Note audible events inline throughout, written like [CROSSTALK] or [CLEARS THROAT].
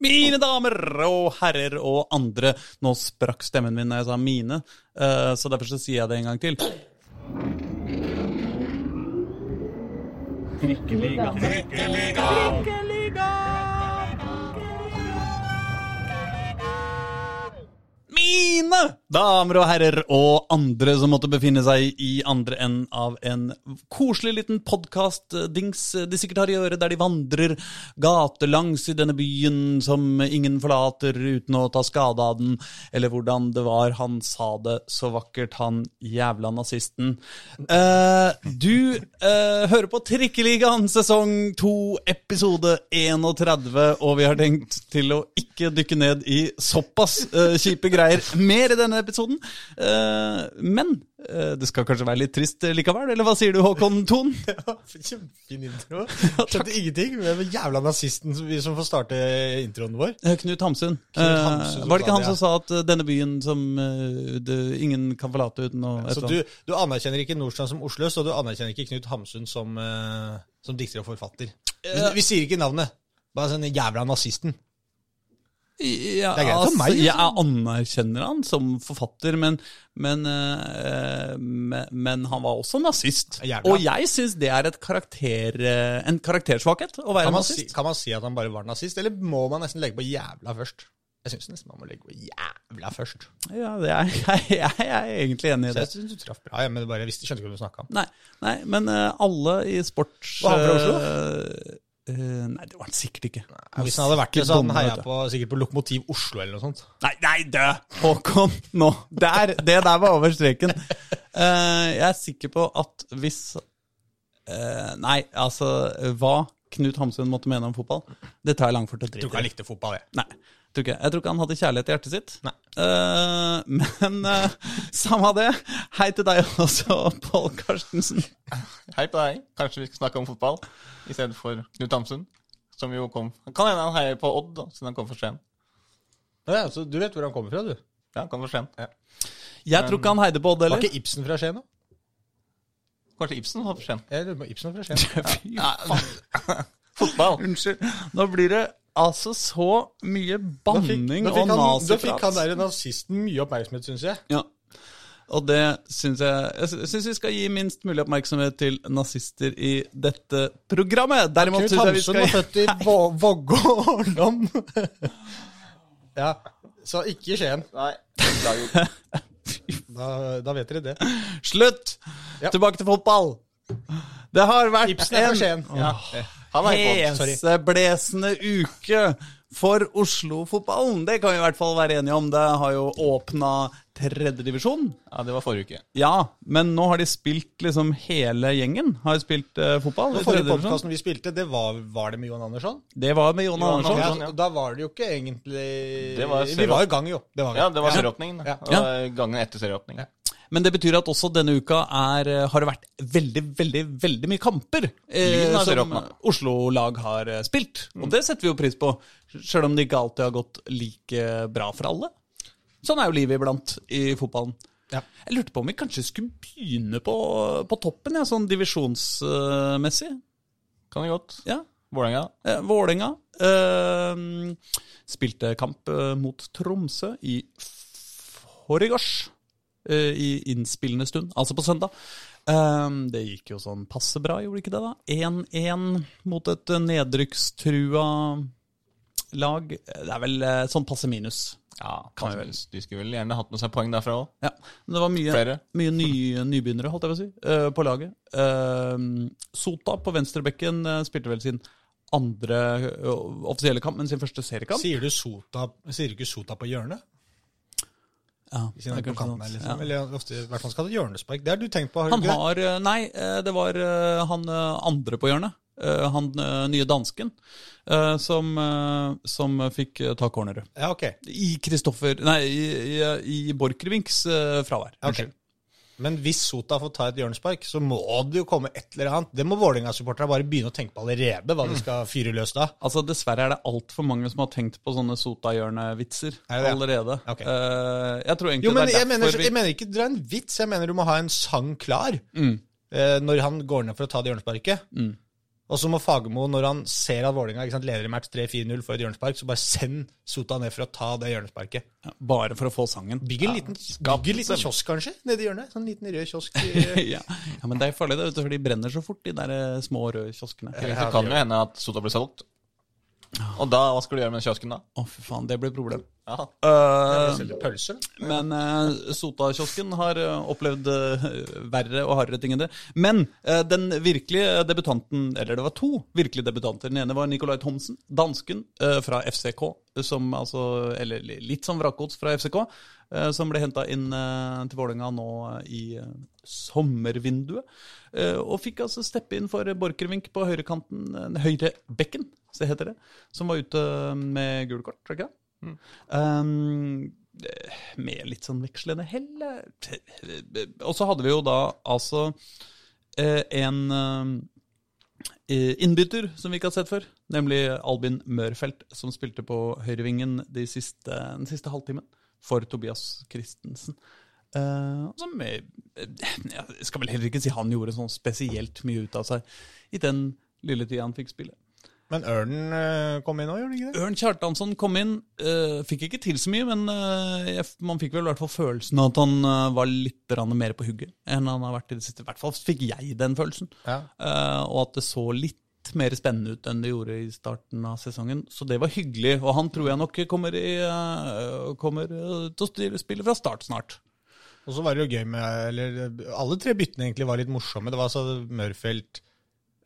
Mine damer og herrer og andre. Nå sprakk stemmen min når jeg sa mine, eh, så derfor så sier jeg det en gang til. Mine damer og herrer og andre som måtte befinne seg i andre enden av en koselig liten podkast-dings de sikkert har i øret, der de vandrer gatelangs i denne byen som ingen forlater uten å ta skade av den, eller hvordan det var han sa det så vakkert, han jævla nazisten. Eh, du eh, hører på Trikkeligaen sesong 2, episode 31, og vi har tenkt til å ikke dykke ned i såpass eh, kjipe greier mer i denne episoden. Eh, men eh, det skal kanskje være litt trist likevel, eller hva sier du, Håkon Thon? [LAUGHS] Kjempefin intro. Skjønte ingenting. Det var jævla nazisten som, vi som får starte introen vår. Eh, Knut Hamsun. Knut Eh, Hamsun var det ikke han som sa at eh, denne byen som eh, det, ingen kan forlate uten å Så du, du anerkjenner ikke Nordstrand som Oslo, så du anerkjenner ikke Knut Hamsun som, eh, som dikter og forfatter. Vi, vi sier ikke navnet. Bare sånn jævla nazisten. Ja, Det er greit for altså, meg, liksom. Jeg anerkjenner han som forfatter, men, men, eh, men, men han var også nazist. Jævla. Og jeg syns det er et karakter, eh, en karaktersvakhet å være Kan man, si, nazist. kan man si at han bare var nazist, eller må man nesten legge på jævla først? Jeg syns nesten man må legge på jævla først. Ja, det er, [LAUGHS] jeg, jeg er egentlig enig i det. Så jeg synes du traff bra, ja, men bare visste, skjønte ikke hva du snakka om. Nei, nei men eh, alle i sports... Var han fra Oslo? eh, eh, nei, det var han sikkert ikke. Hvis han hadde vært det, så hadde han heia på, sikkert på Lokomotiv Oslo eller noe sånt. Nei, nei, dø! Håkon, nå! Der, det der var over streken. Uh, jeg er sikker på at hvis uh, Nei, altså Hva Knut Hamsun måtte mene om fotball, det tar jeg langt for til å Jeg tror ikke han likte fotball, jeg. Nei, tror ikke. Jeg tror ikke han hadde kjærlighet i hjertet sitt. Nei. Men uh, samme det. Hei til deg også, Pål Karstensen. [LAUGHS] Hei på deg. Kanskje vi skal snakke om fotball i stedet for Knut Hamsun, som jo kom Kan hende han heier på Odd, da, siden han kom for sent. Ja, så du vet hvor han kommer fra, du? Ja, han kom for sent. Jeg tror ikke han heide på Odd Var ikke Ibsen fra Skien, da? Kanskje Ibsen var for sent. Jeg lurer på Ibsen fra Skien. [LAUGHS] Fy Ja, faen. Fotball. Unnskyld. Nå blir det altså så mye Da fikk, banning da fikk, og naziprat. da fikk han naziprat. der nazisten mye oppmerksomhet, syns jeg. Ja. Og det syns jeg Jeg syns vi skal gi minst mulig oppmerksomhet til nazister i dette programmet. Derimot Knut syns jeg vi skal Hamsun var født i Vå- Vågå og Lom. [LAUGHS] ja, så ikke Skien. Nei. [LAUGHS] Da, da vet dere det. Slutt! Ja. Tilbake til fotball. Det har vært Ibsen er en Ja. Heseblesende uke for Oslo-fotballen. Det kan vi i hvert fall være enige om. Det har jo åpna tredjedivisjon. Ja, det var forrige uke. Ja, men nå har de spilt liksom hele gjengen. Har spilt uh, fotball. Den forrige podkasten vi spilte, det var, var det med Johan Andersson? Det var med Jon Johan Andersson. Ja, Andersson, ja. Da var det jo ikke egentlig Det var Vi var i gang, jo. Det. Ja, det var serieåpningen. Ja. Gangen etter serieåpningen. Men det betyr at også denne uka er, eh, har det vært veldig, veldig veldig mye kamper eh, som. Oslo-lag har eh, spilt. Og det setter vi jo pris på, sjøl om det ikke alltid har gått like bra for alle. Sånn er jo livet iblant i fotballen. Ja. Jeg lurte på om vi kanskje skulle begynne på, på toppen, ja, sånn divisjonsmessig. Kan det godt. Ja. Vålerenga. Eh, Vålerenga eh, spilte kamp eh, mot Tromsø i forgårs. Eh, I innspillende stund, altså på søndag. Eh, det gikk jo sånn passe bra, gjorde ikke det? da? 1-1 mot et nedrykkstrua lag. Det er vel eh, sånn passe minus. Ja, Kan vi vel. De skulle vel gjerne hatt med seg poeng derfra òg. Ja, men det var mye, mye nye nybegynnere, holdt jeg på å si, uh, på laget. Uh, Sota på venstrebekken uh, spilte vel sin andre offisielle kamp, men sin første seriekamp. Sier du Sota, sier du ikke Sota på hjørnet? Ja, det er kanskje. Ja. liksom. Eller ofte, i hvert fall skal ha hjørnespark. Det har du tenkt på, har Han har Nei, det var han andre på hjørnet. Eh, Han eh, nye dansken eh, som, som fikk ta corneret. Ja, ok. I Kristoffer Nei, i, i, i Borchgrevinks fravær. Ok. Unnskyld. Men hvis Sota får ta et hjørnespark, så må det jo komme et eller annet. Det må Vålerenga-supporterne bare begynne å tenke på allerede, hva de skal fyre løs da. Altså, Dessverre er det altfor mange som har tenkt på sånne Sota-hjørnevitser Er allerede. Ok. Uh, jeg tror egentlig Jo, men det er jeg mener, vi... jeg mener ikke dra en vits, jeg mener du må ha en sang klar. Mm. uh, når han går ned for å ta det hjørnesparket. Mm. Og så må Fagermo, når han ser at Vålerenga leder i match 3-4-0 for et hjørnespark, så bare send Sota ned for å ta det hjørnesparket. Ja, bare for å få sangen. Bygg en liten, bygg en liten kiosk, kanskje, nede i hjørnet. Sånn liten rød kiosk. [LAUGHS] ja. ja, men det er farlig, det, for de brenner så fort, de der eh, små røde kioskene. Det kan jo hende at Sota blir solgt. Og da, hva skal du gjøre med den kiosken da? Å, fy faen, det blir et problem. Ja. Uh, pølser. men uh, Sota-kiosken har eh, opplevd uh, verre og hardere ting enn det. Men uh, den virkelige debutanten, eller det var to virkelige debutanter. Den ene var Nicolai Thomsen, dansken eh, fra FCK, som altså, eller litt som vrakgods fra FCK, eh, som ble henta inn eh, til Vålerenga nå i eh, sommervinduet. Eh, og fikk altså steppe inn for Borchgrevink på høyrekanten, eh, høyre bekken, så heter det, som var ute med gult kort, tror jeg ikke det? Um, med litt sånn vekslende hell. Og så hadde vi jo da altså eh, en eh, innbytter som vi ikke har sett før, nemlig Albin Mørfelt, som spilte på høyrevingen de siste, den siste halvtimen for Tobias Christensen. Uh, som jeg, Jeg skal vel heller ikke si han gjorde sånn spesielt mye ut av seg i den lille tida han fikk spille. Men Ørnen eh, kom inn òg, gjør den ikke det? Ørn Kjartansson kom inn. eh, fikk ikke til så mye, men eh, man fikk vel i hvert fall følelsen av at han var litt mer på hugget enn han har vært i det siste. I hvert fall fikk jeg den følelsen. Ja. Og at det så litt mer spennende ut enn det gjorde i starten av sesongen. Så det var hyggelig. Og han tror jeg nok kommer, i, kommer til å spille fra start snart. Og så var det jo gøy med eller, Alle tre byttene egentlig var litt morsomme. Det var altså Mørfelt,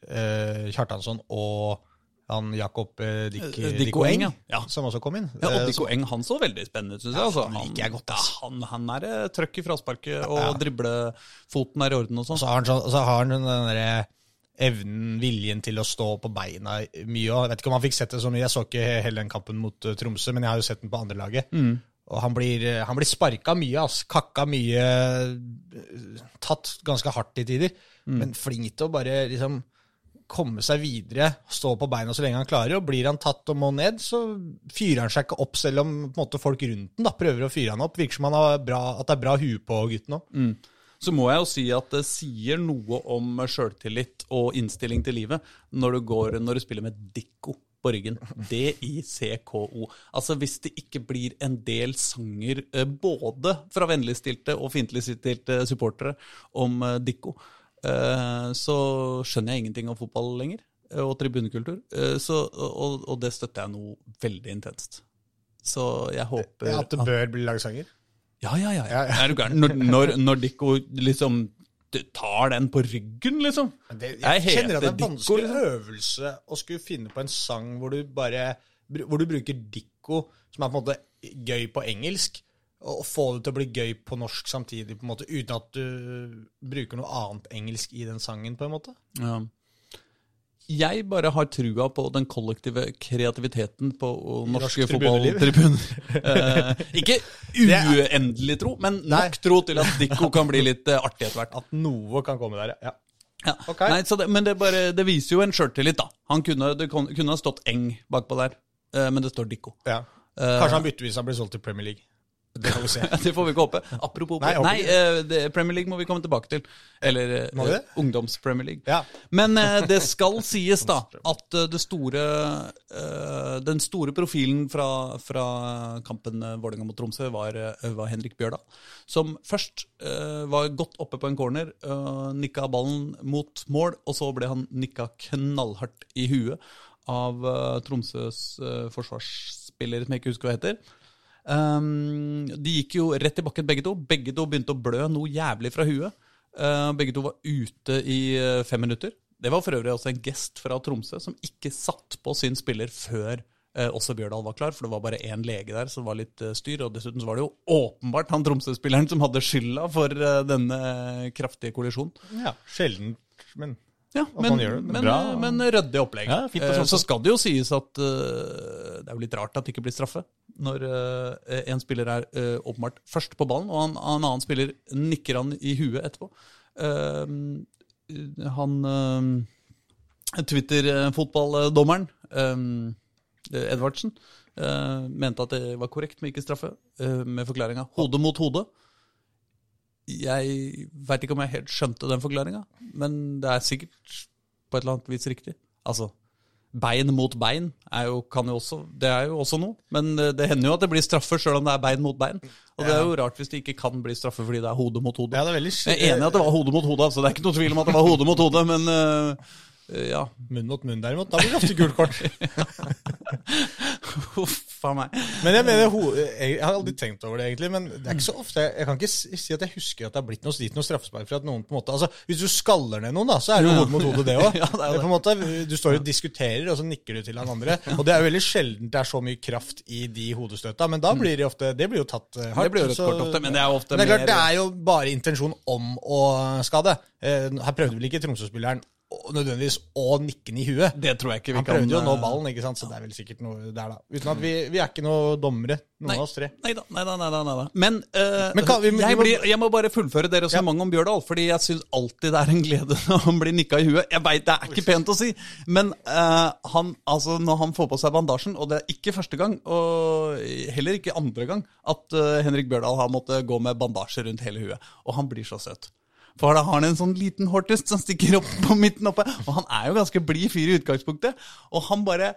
Kjartansson og han Jakob eh, Dick, Eh, Dicko Dicko Eng, Eng, ja. som også kom inn. Ja, og Eh, Dicko Eng han så veldig spennende ut, syns jeg. Altså, han liker jeg godt, ass. Ja, han, han er eh, trøkk i frasparket, og Ja. driblefoten er i orden og sånn. så har han, så, så har han den derre evnen, viljen til å stå på beina mye. Og jeg vet ikke om han fikk sett det så mye, jeg så ikke hele den kampen mot eh, Tromsø, men jeg har jo sett den på andre laget. Og han blir, eh, han blir sparka mye, ass. Kakka mye. eh, Tatt ganske hardt i tider. Men flink til å bare liksom komme seg videre, stå på beina så lenge han klarer. Og blir han tatt og må ned, så fyrer han seg ikke opp, selv om måte, folk rundt den da, prøver å fyre han opp. Virker som han har bra, at det er bra hue på gutten òg. Så må jeg jo si at det sier noe om sjøltillit og innstilling til livet når du, går, når du spiller med Dikko på ryggen. [LAUGHS] D-I-C-K-O. Altså Hvis det ikke blir en del sanger eh, både fra vennligstilte og fiendtligstilte supportere om eh, Dikko, så skjønner jeg ingenting om fotball lenger. eh, Og tribunekultur. Eh, Så, og, og det støtter jeg noe veldig intenst. Så jeg håper At det bør bli lagsanger. ja, ja, ja. Ja. Er du gæren? Når, når, når Dikko liksom tar den på ryggen, liksom. Det, jeg, Jeg kjenner at det er en Dikko, vanskelig liksom. øvelse å skulle finne på en sang hvor du bare hvor du bruker Dikko, som er på en måte gøy på engelsk, og få det til å bli gøy på norsk samtidig, på en måte, uten at du bruker noe annet engelsk i den sangen, på en måte. Ja. Jeg bare har trua på den kollektive kreativiteten på norske Norsk fotballtribuner. [LAUGHS] Eh, ikke uendelig tro, men nok Nei. tro til at Dikko kan bli litt eh, artig etter hvert. At noe kan komme der, ja. Ja. Okay. Nei, så det, men det, bare, det viser jo en sjøltillit, da. Han kunne, det kunne ha stått Eng bakpå der, eh, men det står Dikko. ja. Kanskje han bytter hvis han blir solgt til Premier League. Det får vi se. [LAUGHS] Det får vi ikke håpe. Apropos Nei, Nei, eh, det, Premier League må vi komme tilbake til. Eller eh, ungdoms-Premier League. Ja. Men eh, det skal [LAUGHS] sies da at eh, det store, eh, den store profilen fra, fra kampen eh, Vålerenga mot Tromsø var, var Henrik Bjørdal. Som først var godt oppe på en corner, nikka ballen mot mål, og så ble han nikka knallhardt i huet av Tromsøs forsvarsspiller, som jeg ikke husker hva heter. Um, de gikk jo rett i bakken, begge to. Begge to begynte å blø noe jævlig fra huet. Uh, begge to var ute i uh, fem minutter. Det var for øvrig også en gest fra Tromsø som ikke satt på sin spiller før uh, også Bjørdal var klar, for det var bare én lege der, som var litt uh, styr. Og dessuten så var det jo åpenbart han Tromsø-spilleren som hadde skylda for uh, denne kraftige kollisjonen. ja. Sjelden, men Ja, men, men men, ryddig opplegg. Ja, fint Eh, så skal det jo sies at uh, det er jo litt rart at det ikke blir straffe når uh, en spiller er uh, åpenbart først på ballen, og en, en annen spiller nikker han i huet etterpå. Eh, han Twitter-fotballdommeren eh, Edvardsen eh, mente at det var korrekt med ikke straffe, eh, med forklaringa 'hode mot hode'. Jeg veit ikke om jeg helt skjønte den forklaringa, men det er sikkert på et eller annet vis riktig. Altså, bein mot bein er jo, kan jo også, det er jo også noe. Men eh, det hender jo at det blir straffer sjøl om det er bein mot bein. Og det er jo rart hvis det ikke kan bli straffer fordi det er hode mot hode. Ja, det er veldig Jeg er enig i at det var hode mot hode, altså. Det er ikke noe tvil om at det var hode mot hode, men eh, ja. Munn mot munn, derimot. Da blir det ofte gult kort. [LAUGHS] Huff a meg. Men jeg mener, jeg har aldri tenkt over det, egentlig. Men det er ikke så ofte Jeg kan ikke si at jeg husker at det har blitt noe, slit noe straffespark for at noen på en måte Altså, Hvis du skaller ned noen, da, så er det jo hode mot hode, det [LAUGHS] òg. Ja, du står og diskuterer, og så nikker du til han andre. Og det er jo veldig sjelden det er så mye kraft i de hodestøta, men da blir det ofte Det blir jo tatt eh, hardt. Det blir jo rødt kort ofte, men det er ofte Men det er klart, mer- det er jo bare intensjon om å skade. Eh, Her prøvde vel ikke Tromsø-spilleren nødvendigvis å nikke i huet. Det tror jeg ikke vi Han kan prøvde jo å nå eh, ballen, ikke sant? så det er vel sikkert noe der, da. Uten at vi, vi er ikke noe dommere, noen Nei. av oss tre. Neida, neida, neida, neida. Men, uh, Men kan vi- vi jeg, blir, jeg må bare fullføre det resonnementet om Bjørdal, fordi jeg syns alltid det er en glede [LAUGHS] når han blir nikka i huet. Jeg veit det er ikke pent å si, men uh, han, altså, når han får på seg bandasjen, og det er ikke første gang, og heller ikke andre gang, at uh, Henrik Bjørdal har måttet gå med bandasje rundt hele huet. Og han blir så søt. For da har han en sånn liten hortest som stikker opp på midten oppe. Og han er jo ganske blid fyr i utgangspunktet. Og han bare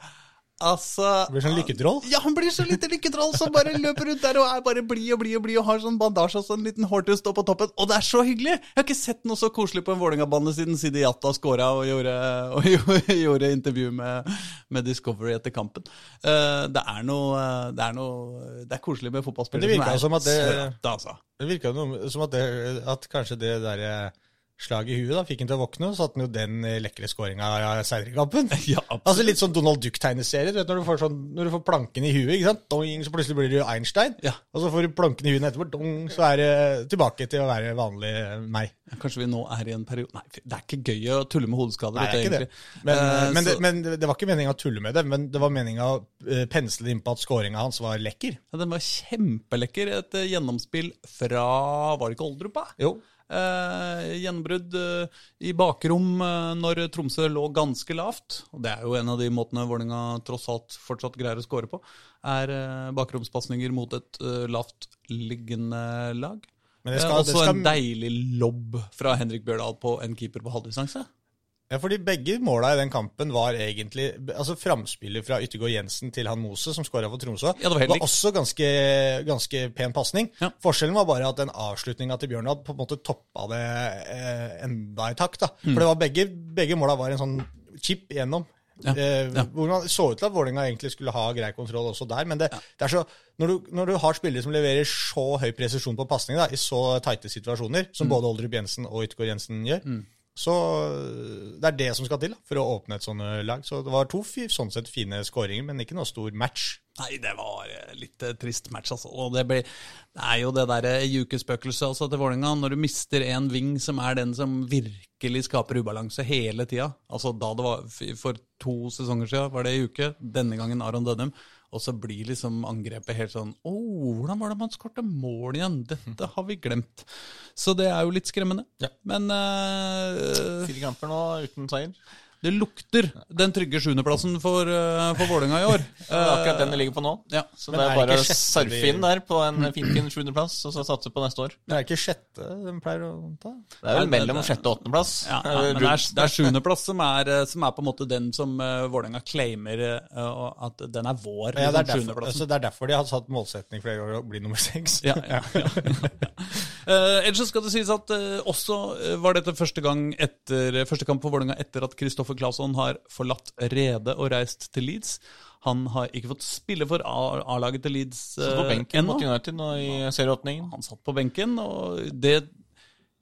Altså Det blir sånn lykketroll. ja, han blir så lite lykketroll som bare løper rundt der og er bare blid og blid og blid og har sånn bandasje og sånn liten hortust oppå toppen. Og det er så hyggelig! Jeg har ikke sett noe så koselig på en Vålerenga-bane siden Sidi Jata scora og gjorde, og gjorde, gjorde intervju med, med Discovery etter kampen. Uh, det er noe Det er noe Det er koselig med fotballspillere det som at det- søte, altså. Det virka noe som at, det, at kanskje det der eh, slaget i huet da, fikk han til å våkne, og så hadde han jo den eh, lekre skåringa av kampen. [LAUGHS] Ja, Altså Litt sånn Donald Duck-tegneserie. du vet, Når du får sånn, når du får planken i huet, ikke sant? Dong, så plutselig blir du Einstein. Ja. Og så får du planken i huet etterpå, dong, så er det tilbake til å være vanlig eh, meg. Kanskje vi nå er i en periode Nei, det er ikke gøy å tulle med hodeskader. Nei, det er ikke det. Men, Eh, men, det, men det var ikke meninga å tulle med det, men det var meninga å pensle pensle inn på at skåringa hans var lekker. Ja, den var kjempelekker. Et eh, gjennomspill fra Var det ikke Oldrup, da? Jo. Eh, gjennombrudd eh, i bakrom eh, når Tromsø lå ganske lavt. Og det er jo en av de måtene Vålerenga tross alt fortsatt greier å skåre på. Er bakromspasninger mot et eh, lavtliggende lag. Men det Eh, også det skal, en deilig lobb fra Henrik Bjørdal på en keeper på halvdistanse. Ja, fordi begge måla i den kampen var egentlig Altså Framspillet fra Yttergård Jensen til han Mose, som skåra for Tromsø, Ja, det var var, også ganske, ganske pen pasning. Ja. Forskjellen var bare at den avslutninga til Bjørnad på en måte toppa det eh, enda i takt. da. Mm. For det var begge, begge måla var en sånn chip igjennom. Ja, Eh, ja. Hvor man så ut til at Vålerenga egentlig skulle ha grei kontroll også der. Men det, det er så, når, du, når du har spillere som leverer så høy presisjon på pasning i så tighte situasjoner, som Mm. både Oldrup Jensen og Yttergård Jensen gjør, så det er det som skal til da, for å åpne et sånt eh, lag. Så det var to sånn sett fine skåringer, men ikke noe stor match. Nei, det var eh, litt eh, trist match, altså. Og det, ble, det er jo det derre jukespøkelset altså, til Vålerenga. Når du mister en ving som er den som virkelig skaper ubalanse hele tida. Altså da det var For to sesonger siden var det i uke. Denne gangen Aron Dønnum. Og så blir liksom angrepet helt sånn Å, hvordan var det man skårte mål igjen? Dette har vi glemt. Så det er jo litt skremmende. Ja. Men uh, Fire kamper nå uten seier. Det lukter den trygge sjuendeplassen for, uh, for Vålerenga i år. Det er akkurat den det ligger på nå. Ja. Så Men det er er bare å surfe inn der på en finfin sjuendeplass, og så satse på neste år. Det er ikke sjette de pleier å ta. Det er vel mellom sjette og åttendeplass. Ja, ja, men det er, det er sjuendeplass som, eh, som er på en måte den som uh, Vålerenga claimer eh, og at den er vår. Ja, det, er liksom, derfor, altså, det er derfor de har satt målsetning flere år å bli nummer seks. Ja, ja, ja. [LAUGHS] Eh, ellers skal det sies at eh, også eh, var dette første, gang etter, første kamp for Vålerenga etter at Kristoffer Claesson har forlatt Rede og reist til Leeds. Han har ikke fått spille for A-laget til Leeds Satt på eh, benken ennå. mot United nå i serieåpningen. Han satt på benken, og det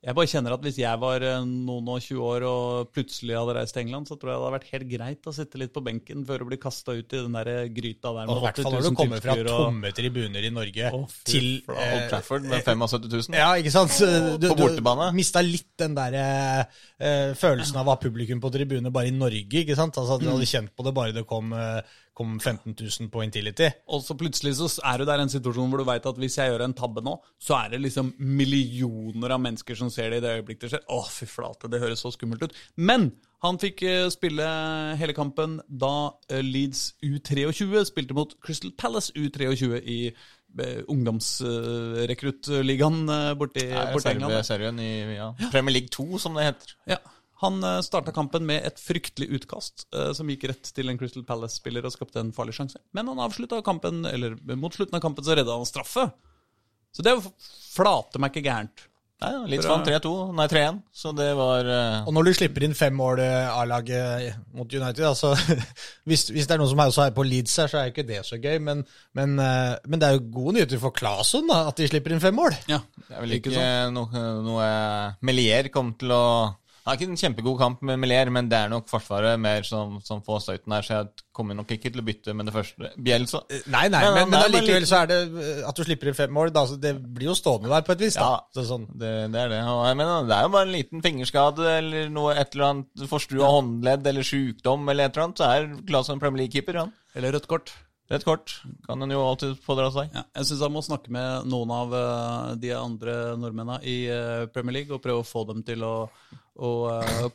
Jeg bare kjenner at hvis jeg var eh, noen og 20 år og plutselig hadde reist til England, så tror jeg det hadde vært helt greit å sitte litt på benken før å bli kasta ut i den der gryta der Og med i hvert fall når du kommer fra og- tomme tribuner i Norge oh, fy til flate. Old Trafford med 75 000. Ja, ikke sant? Du, På bortebane. Du mista litt den der eh, følelsen av å ha publikum på tribune bare i Norge, ikke sant? Altså at Du hadde kjent på det bare det kom, eh, kom 15 000 på Intility. Og så plutselig så er du der i en situasjon hvor du veit at hvis jeg gjør en tabbe nå, så er det liksom millioner av mennesker som ser det i det øyeblikket det skjer. Å, fy flate, det høres så skummelt ut. Men han fikk eh, spille hele kampen da eh, Leeds U23 spilte mot Crystal Palace U23 i eh, ungdomsrekruttligaen borti, Det borti England. serien i ja, Premier League 2, som det heter. Ja. Han uh, starta kampen med et fryktelig utkast eh, som gikk rett til en Crystal Palace-spiller og skapte en farlig sjanse. Men han avslutta kampen, eller mot slutten av kampen så redda han straffe. Så det flate meg ikke gærent. Nei, ja, Litt sånn 3-2, nei 3-1, så det var uh... Og når du slipper inn fem mål eh, A-laget mot United altså, [LAUGHS] hvis, hvis, det er noen som også er på Leeds her, så er ikke det så gøy, men, men, uh, men, det er jo gode nyheter for Claesson at de slipper inn fem mål. Ja, Det er vel ikke, ikke noe, noe Melier kom til å har ikke en kjempegod kamp med Melier, men det er nok Forsvaret mer som, som får støyten her, så jeg kommer nok ikke til å bytte med det første. Bjelsa. Nei, nei, men, men, men allikevel så er det eh, at du slipper inn fem mål. Da, det blir jo stående der på et vis. da. Ja, så sånn. det, det, er det. Jeg mener, det er jo bare en liten fingerskade eller noe, et eller annet forstrua håndledd eller sjukdom eller et eller annet, så er Claesson Premier League-keeper, han. Eller rødt kort. Rødt kort kan en jo alltid pådra seg. Ja, jeg syns han må snakke med noen av uh, de andre nordmennene i Premier League og prøve å få dem til å, å uh,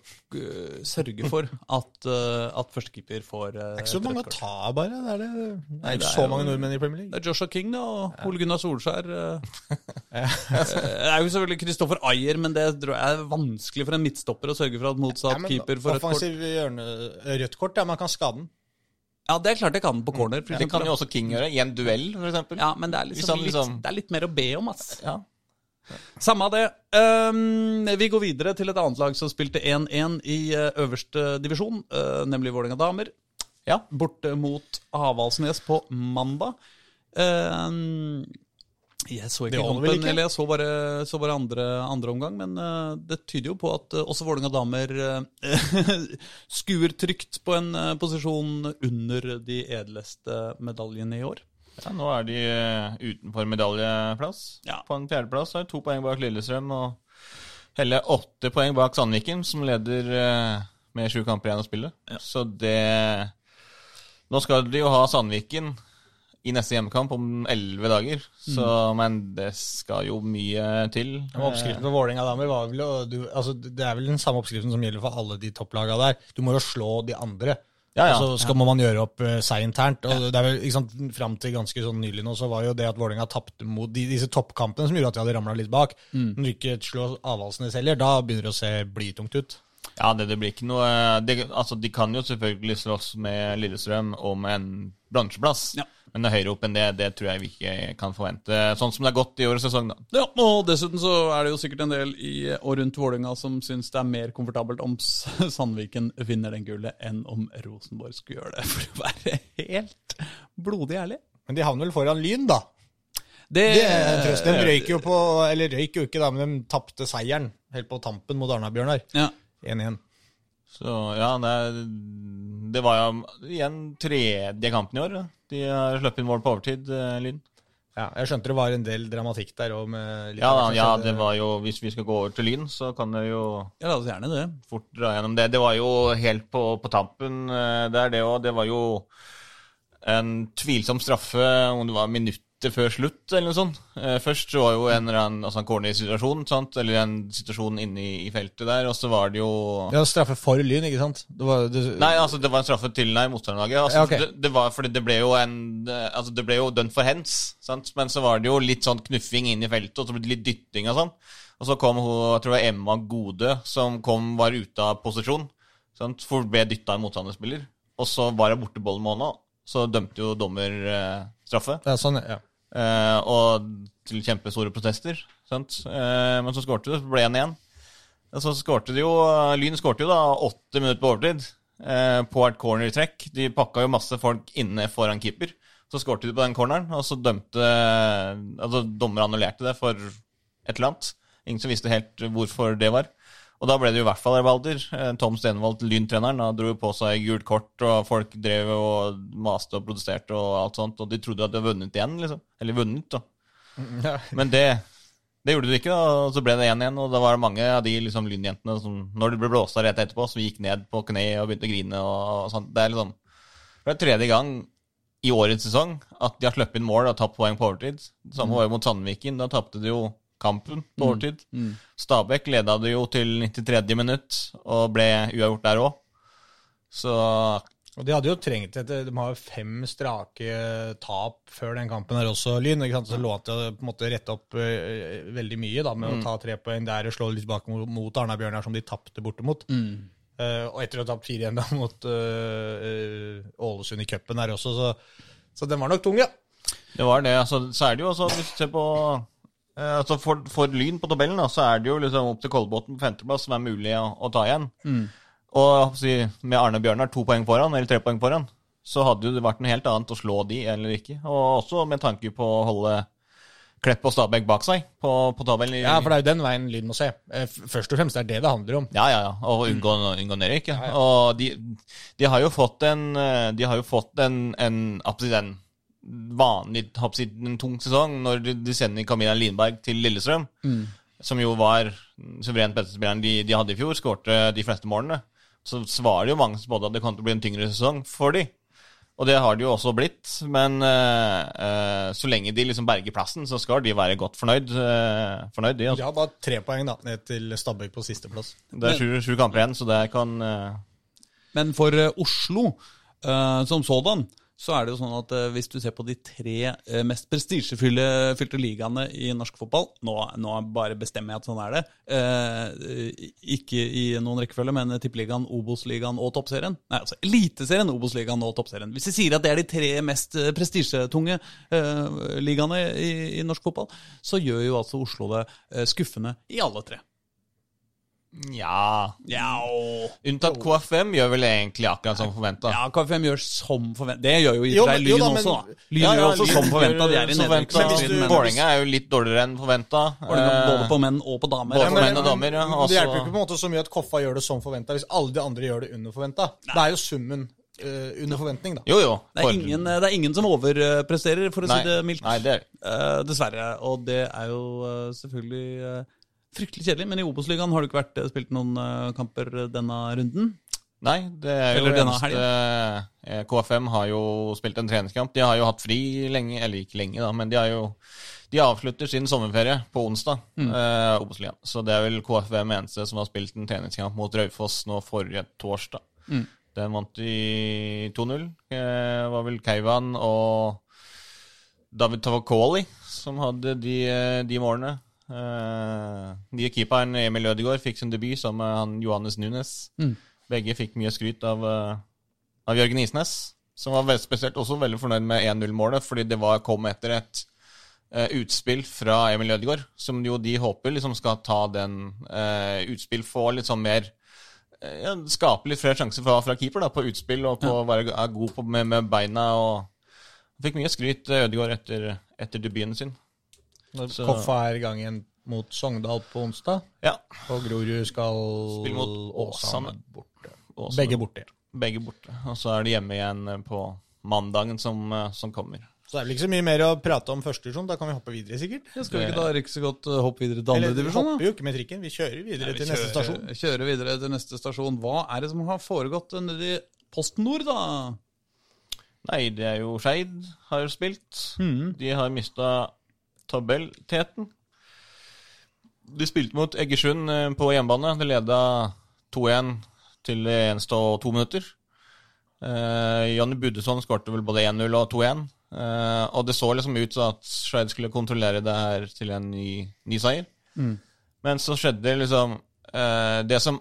sørge for at, at førstekeeper får Det er ikke så mange å ta, bare. Det er, det, det er ikke det er så mange nordmenn i Premier League. Det er Joshua King da, og ja. Ole Gunnar Solskjær. [LAUGHS] det er jo selvfølgelig Kristoffer Ayer, men det tror jeg er vanskelig for en midtstopper å sørge for at motsatt ja, keeper får rødt kort. Offensiv hjørne, rødt kort, ja, man kan skade den. Ja, det er klart det kan på corner. For det kan jo også King gjøre, i en duell, f.eks. Ja, men det er, liksom litt, liksom... det er litt mer å be om, ass. Ja. Samme av det. Um, vi går videre til et annet lag som spilte 1-1 i uh, øverste divisjon, uh, nemlig Vålerenga damer. Ja. Borte mot Avaldsnes på mandag. Um, jeg så ikke kampen, ikke. eller jeg så bare, så bare andre, andre, omgang. Men uh, det tyder jo på at uh, også Vålerenga damer uh, [LAUGHS] skuer trygt på en posisjon under de edleste medaljene i år. Ja, Nå er de utenfor medaljeplass. Ja. På en fjerdeplass er to poeng bak Lillestrøm og hele åtte poeng bak Sandviken, som leder med sju kamper igjen å spille. Ja. Så det Nå skal de jo ha Sandviken i neste hjemmekamp om elleve dager. Så, mm. Men det skal jo mye til. Ja, oppskriften for Vålerenga damer var vel du, altså, Det er vel den samme oppskriften som gjelder for alle de topplagene der. Du må jo slå de andre. Ja, ja. Og så skal ja. man gjøre opp uh, seg internt. og det er vel, ikke sant, Fram til ganske sånn nylig nå, så var jo det at Vålerenga tapte mot de, disse toppkampene som gjorde at de hadde ramla litt bak. Mm. Når du ikke slår Avaldsnes heller, da begynner det å se blytungt ut. Ja, det, det, blir ikke noe det, altså, De kan jo selvfølgelig slåss med Lillestrøm om en bransjeplass. Ja. Men høyere opp enn det, det tror jeg vi ikke kan forvente. Sånn som det er gått i årets sesong, da. Ja, og dessuten så er det jo sikkert en del i og rundt Vålerenga som syns det er mer komfortabelt om Sandviken vinner den gullet, enn om Rosenborg skulle gjøre det, [LAUGHS] for å være helt blodig ærlig. Men de havner vel foran Lyn, da? Det, det. De røyk jo på Eller røyk jo ikke, da, men de tapte seieren helt på tampen mot Arna-Bjørnar. Ja. 1-1. Så ja, det, det, var jo igjen tredje kampen i år. De har sluppet inn mål på overtid, eh, Lyn. Ja, jeg skjønte det var en del dramatikk der òg. Ja, ja, det var jo Hvis vi skal gå over til Lyn, så kan det jo Ja, la oss gjerne det. fort dra gjennom det. Det var jo helt på, på tampen eh, der, det òg. Det var jo en tvilsom straffe, om det var minutt minutter før slutt, eller noe sånt. Eh, først så var jo en eller annen altså en corny situasjon, sant? eller en situasjon inne i, i, feltet der, og så var det jo Ja, straffe for Lyn, ikke sant? Det var, det... Nei, altså det var en straffe til nei, motstanderlaget. Altså, ja, okay. det, det, var fordi det ble jo en Altså det ble jo dønt for hens, sant? men så var det jo litt sånn knuffing inn i feltet, og så ble det litt dytting og sånn. Og så kom hun, jeg tror det var Emma Gode, som kom, var ute av posisjon. Sant? For ble dytta en motstanderspiller. Og så var hun borte bollen med hånda. Så dømte jo dommer eh, straffe. Ja, sånn, ja. Uh, og til kjempestore protester. Sant? Uh, men så skårte det, ble 1-1. Så skårte de jo Lyn skårte jo da åtte minutter på overtid uh, på et cornertrekk. De pakka jo masse folk inne foran keeper. Så skårte de på den corneren, og så dømte Altså, dommer annullerte det for et eller annet. Ingen som visste helt hvorfor det var. Og da ble det jo i hvert fall rabalder. Eh, Tom Stenvold, Lyntreneren, dro på seg gult kort, og folk drev og maste og protesterte og alt sånt. Og de trodde at de hadde vunnet igjen, liksom. Eller vunnet, da. Ja. Men det, det gjorde de ikke. Og så ble det 1-1, og da var det mange av de liksom, lynjentene som, når de ble blåst av rett etterpå, som gikk ned på kne og begynte å grine og, og sånt. Det er liksom Det er tredje gang i årets sesong at de har sluppet inn mål og tapt poeng på overtid. Det samme var jo mot Sandviken. Da tapte de jo kampen på mm. overtid. Mm. Mm. Stabæk leda det jo til 93. minutt og ble uavgjort der òg. Så Og De hadde jo trengt et, de har jo fem strake tap før den kampen her også, Lyn. ikke sant? Så lå til å på en måte rette opp uh, veldig mye da, med å ta tre poeng der og slå litt bak mot, mot Arna-Bjørnar, som de tapte bortimot. Mm. Uh, og etter å ha tapt 4-1 da [LAUGHS] mot eh, Ålesund i cupen her også, så, så den var nok tung, ja. Det var det. Altså, så er det jo også, hvis du ser på altså for, for Lyn på tabellen, da, så er det jo liksom opp til Kolbotn på femteplass som er mulig å, å ta igjen. Og å si, med Arne Bjørnar to poeng foran, eller tre poeng foran, så hadde det vært noe helt annet å slå de eller ikke. Og også med tanke på å holde Klepp og Stabæk bak seg på, på tabellen. Ja, for det er jo den veien Lyn må se. Eh, Først og fremst er det det handler om. Ja, ja, ja. Og unngå, unngå nedrykk. Ja. Og de, de har jo fått en eh, De har jo fått en, en, en vanlig absolutt en tung sesong når de, du sender Camilla Linberg til Lillestrøm, som jo var suverent beste spilleren de, de hadde i fjor, skårte de fleste målene. Så svarer det jo mange som både at det kom til å bli en tyngre sesong for de. Og det har det jo også blitt, men uh, uh, så lenge de liksom berger plassen, så skal de være godt fornøyd. Uh, fornøyd de, altså. De har bare tre poeng da, ned til Stabæk på sisteplass. Det er sju, sju kamper igjen, så det kan Men for Oslo eh, som sådan, så er det jo sånn at eh, hvis du ser på de tre eh, mest prestisjefylte ligaene i norsk fotball Nå, nå bare bestemmer jeg at sånn er det. eh, ikke i noen rekkefølge, men Tippeligaen, Obos-ligaen og Toppserien. Nei, altså Eliteserien, Obos-ligaen og Toppserien. Hvis vi sier at det er de tre mest eh, prestisjetunge eh, ligaene i, i norsk fotball, så gjør jo altså Oslo det skuffende i alle tre. Ja Ja, Unntatt KFM gjør vel egentlig akkurat som forventa. Ja, KFM gjør som forventa. Det gjør jo i og for seg Lyn også, da. Lyn gjør også som forventa. De er i nedrykksstriden. Vålerenga er jo litt dårligere enn forventa. Både på menn og på damer. Både Ja, på menn og damer, ja. Også- Det hjelper jo ikke på en måte så mye at Koffa gjør det som forventa, hvis alle de andre gjør det under forventa. Det er jo summen eh, under forventning, da. Jo, jo. Det er, ingen, det er ingen som overpresterer, for å Nei, si det mildt. nei, det er uh, dessverre. Og det er jo uh, selvfølgelig eh, fryktelig kjedelig. Men i Obos-ligaen har du ikke vært eh, spilt noen eh, kamper denne runden. Nei, det er jo Eller denne eneste helgen. KFM har jo spilt en treningskamp. De har jo hatt fri lenge, eller ikke lenge, da, men de har jo de avslutter sin sommerferie på onsdag, eh, Obos-ligaen. Så det er vel KFM eneste som har spilt en treningskamp mot Raufoss nå forrige torsdag. Den vant de 2-0. Eh, var vel Keivan og David Tavakoli som hadde de, eh, de målene. Eh, nye keeperen Emil Ødegaard fikk sin debut sammen med han Johannes Nunes. Begge fikk mye skryt av, eh, av Jørgen Isnes, som var veldig spesielt også veldig fornøyd med 1-0-målet, fordi det var, kom etter et uh, utspill fra Emil Ødegaard, som jo de håper liksom skal ta den uh, utspill, få litt sånn mer eh, ja, Skape litt flere sjanser fra, fra keeper da, på utspill og på å være er god på, med, med beina. og fikk mye skryt, eh, Ødegaard, etter, etter debuten sin. Når Så- Koffa er i gang igjen mot Sogndal på onsdag, Ja, og Grorud skal Spille mot Åsane. borte. Åsane. Begge borte. begge borte. Og så er de hjemme igjen eh, på mandagen som, eh, som kommer. Så det er vel ikke så mye mer å prate om første divisjon. Da kan vi hoppe videre, sikkert. Ja, skal vi ikke da rekke så godt eh, hoppe videre til andre Eller vi hopper da? jo ikke med trikken, vi kjører videre til neste stasjon. Kjører videre til neste stasjon. Hva er det som har foregått nede i Posten Nord, da? Nei, det er jo Skeid har spilt. De har mista tabellteten. De spilte mot Egersund eh, på hjemmebane. De leda 2-1 til det og to minutter. Eh, Janni Budesson skårte vel både 1-0 og 2-1. Eh, og det så liksom ut som at Skeid skulle kontrollere det her til en ny, ny seier. Men så skjedde liksom eh, det som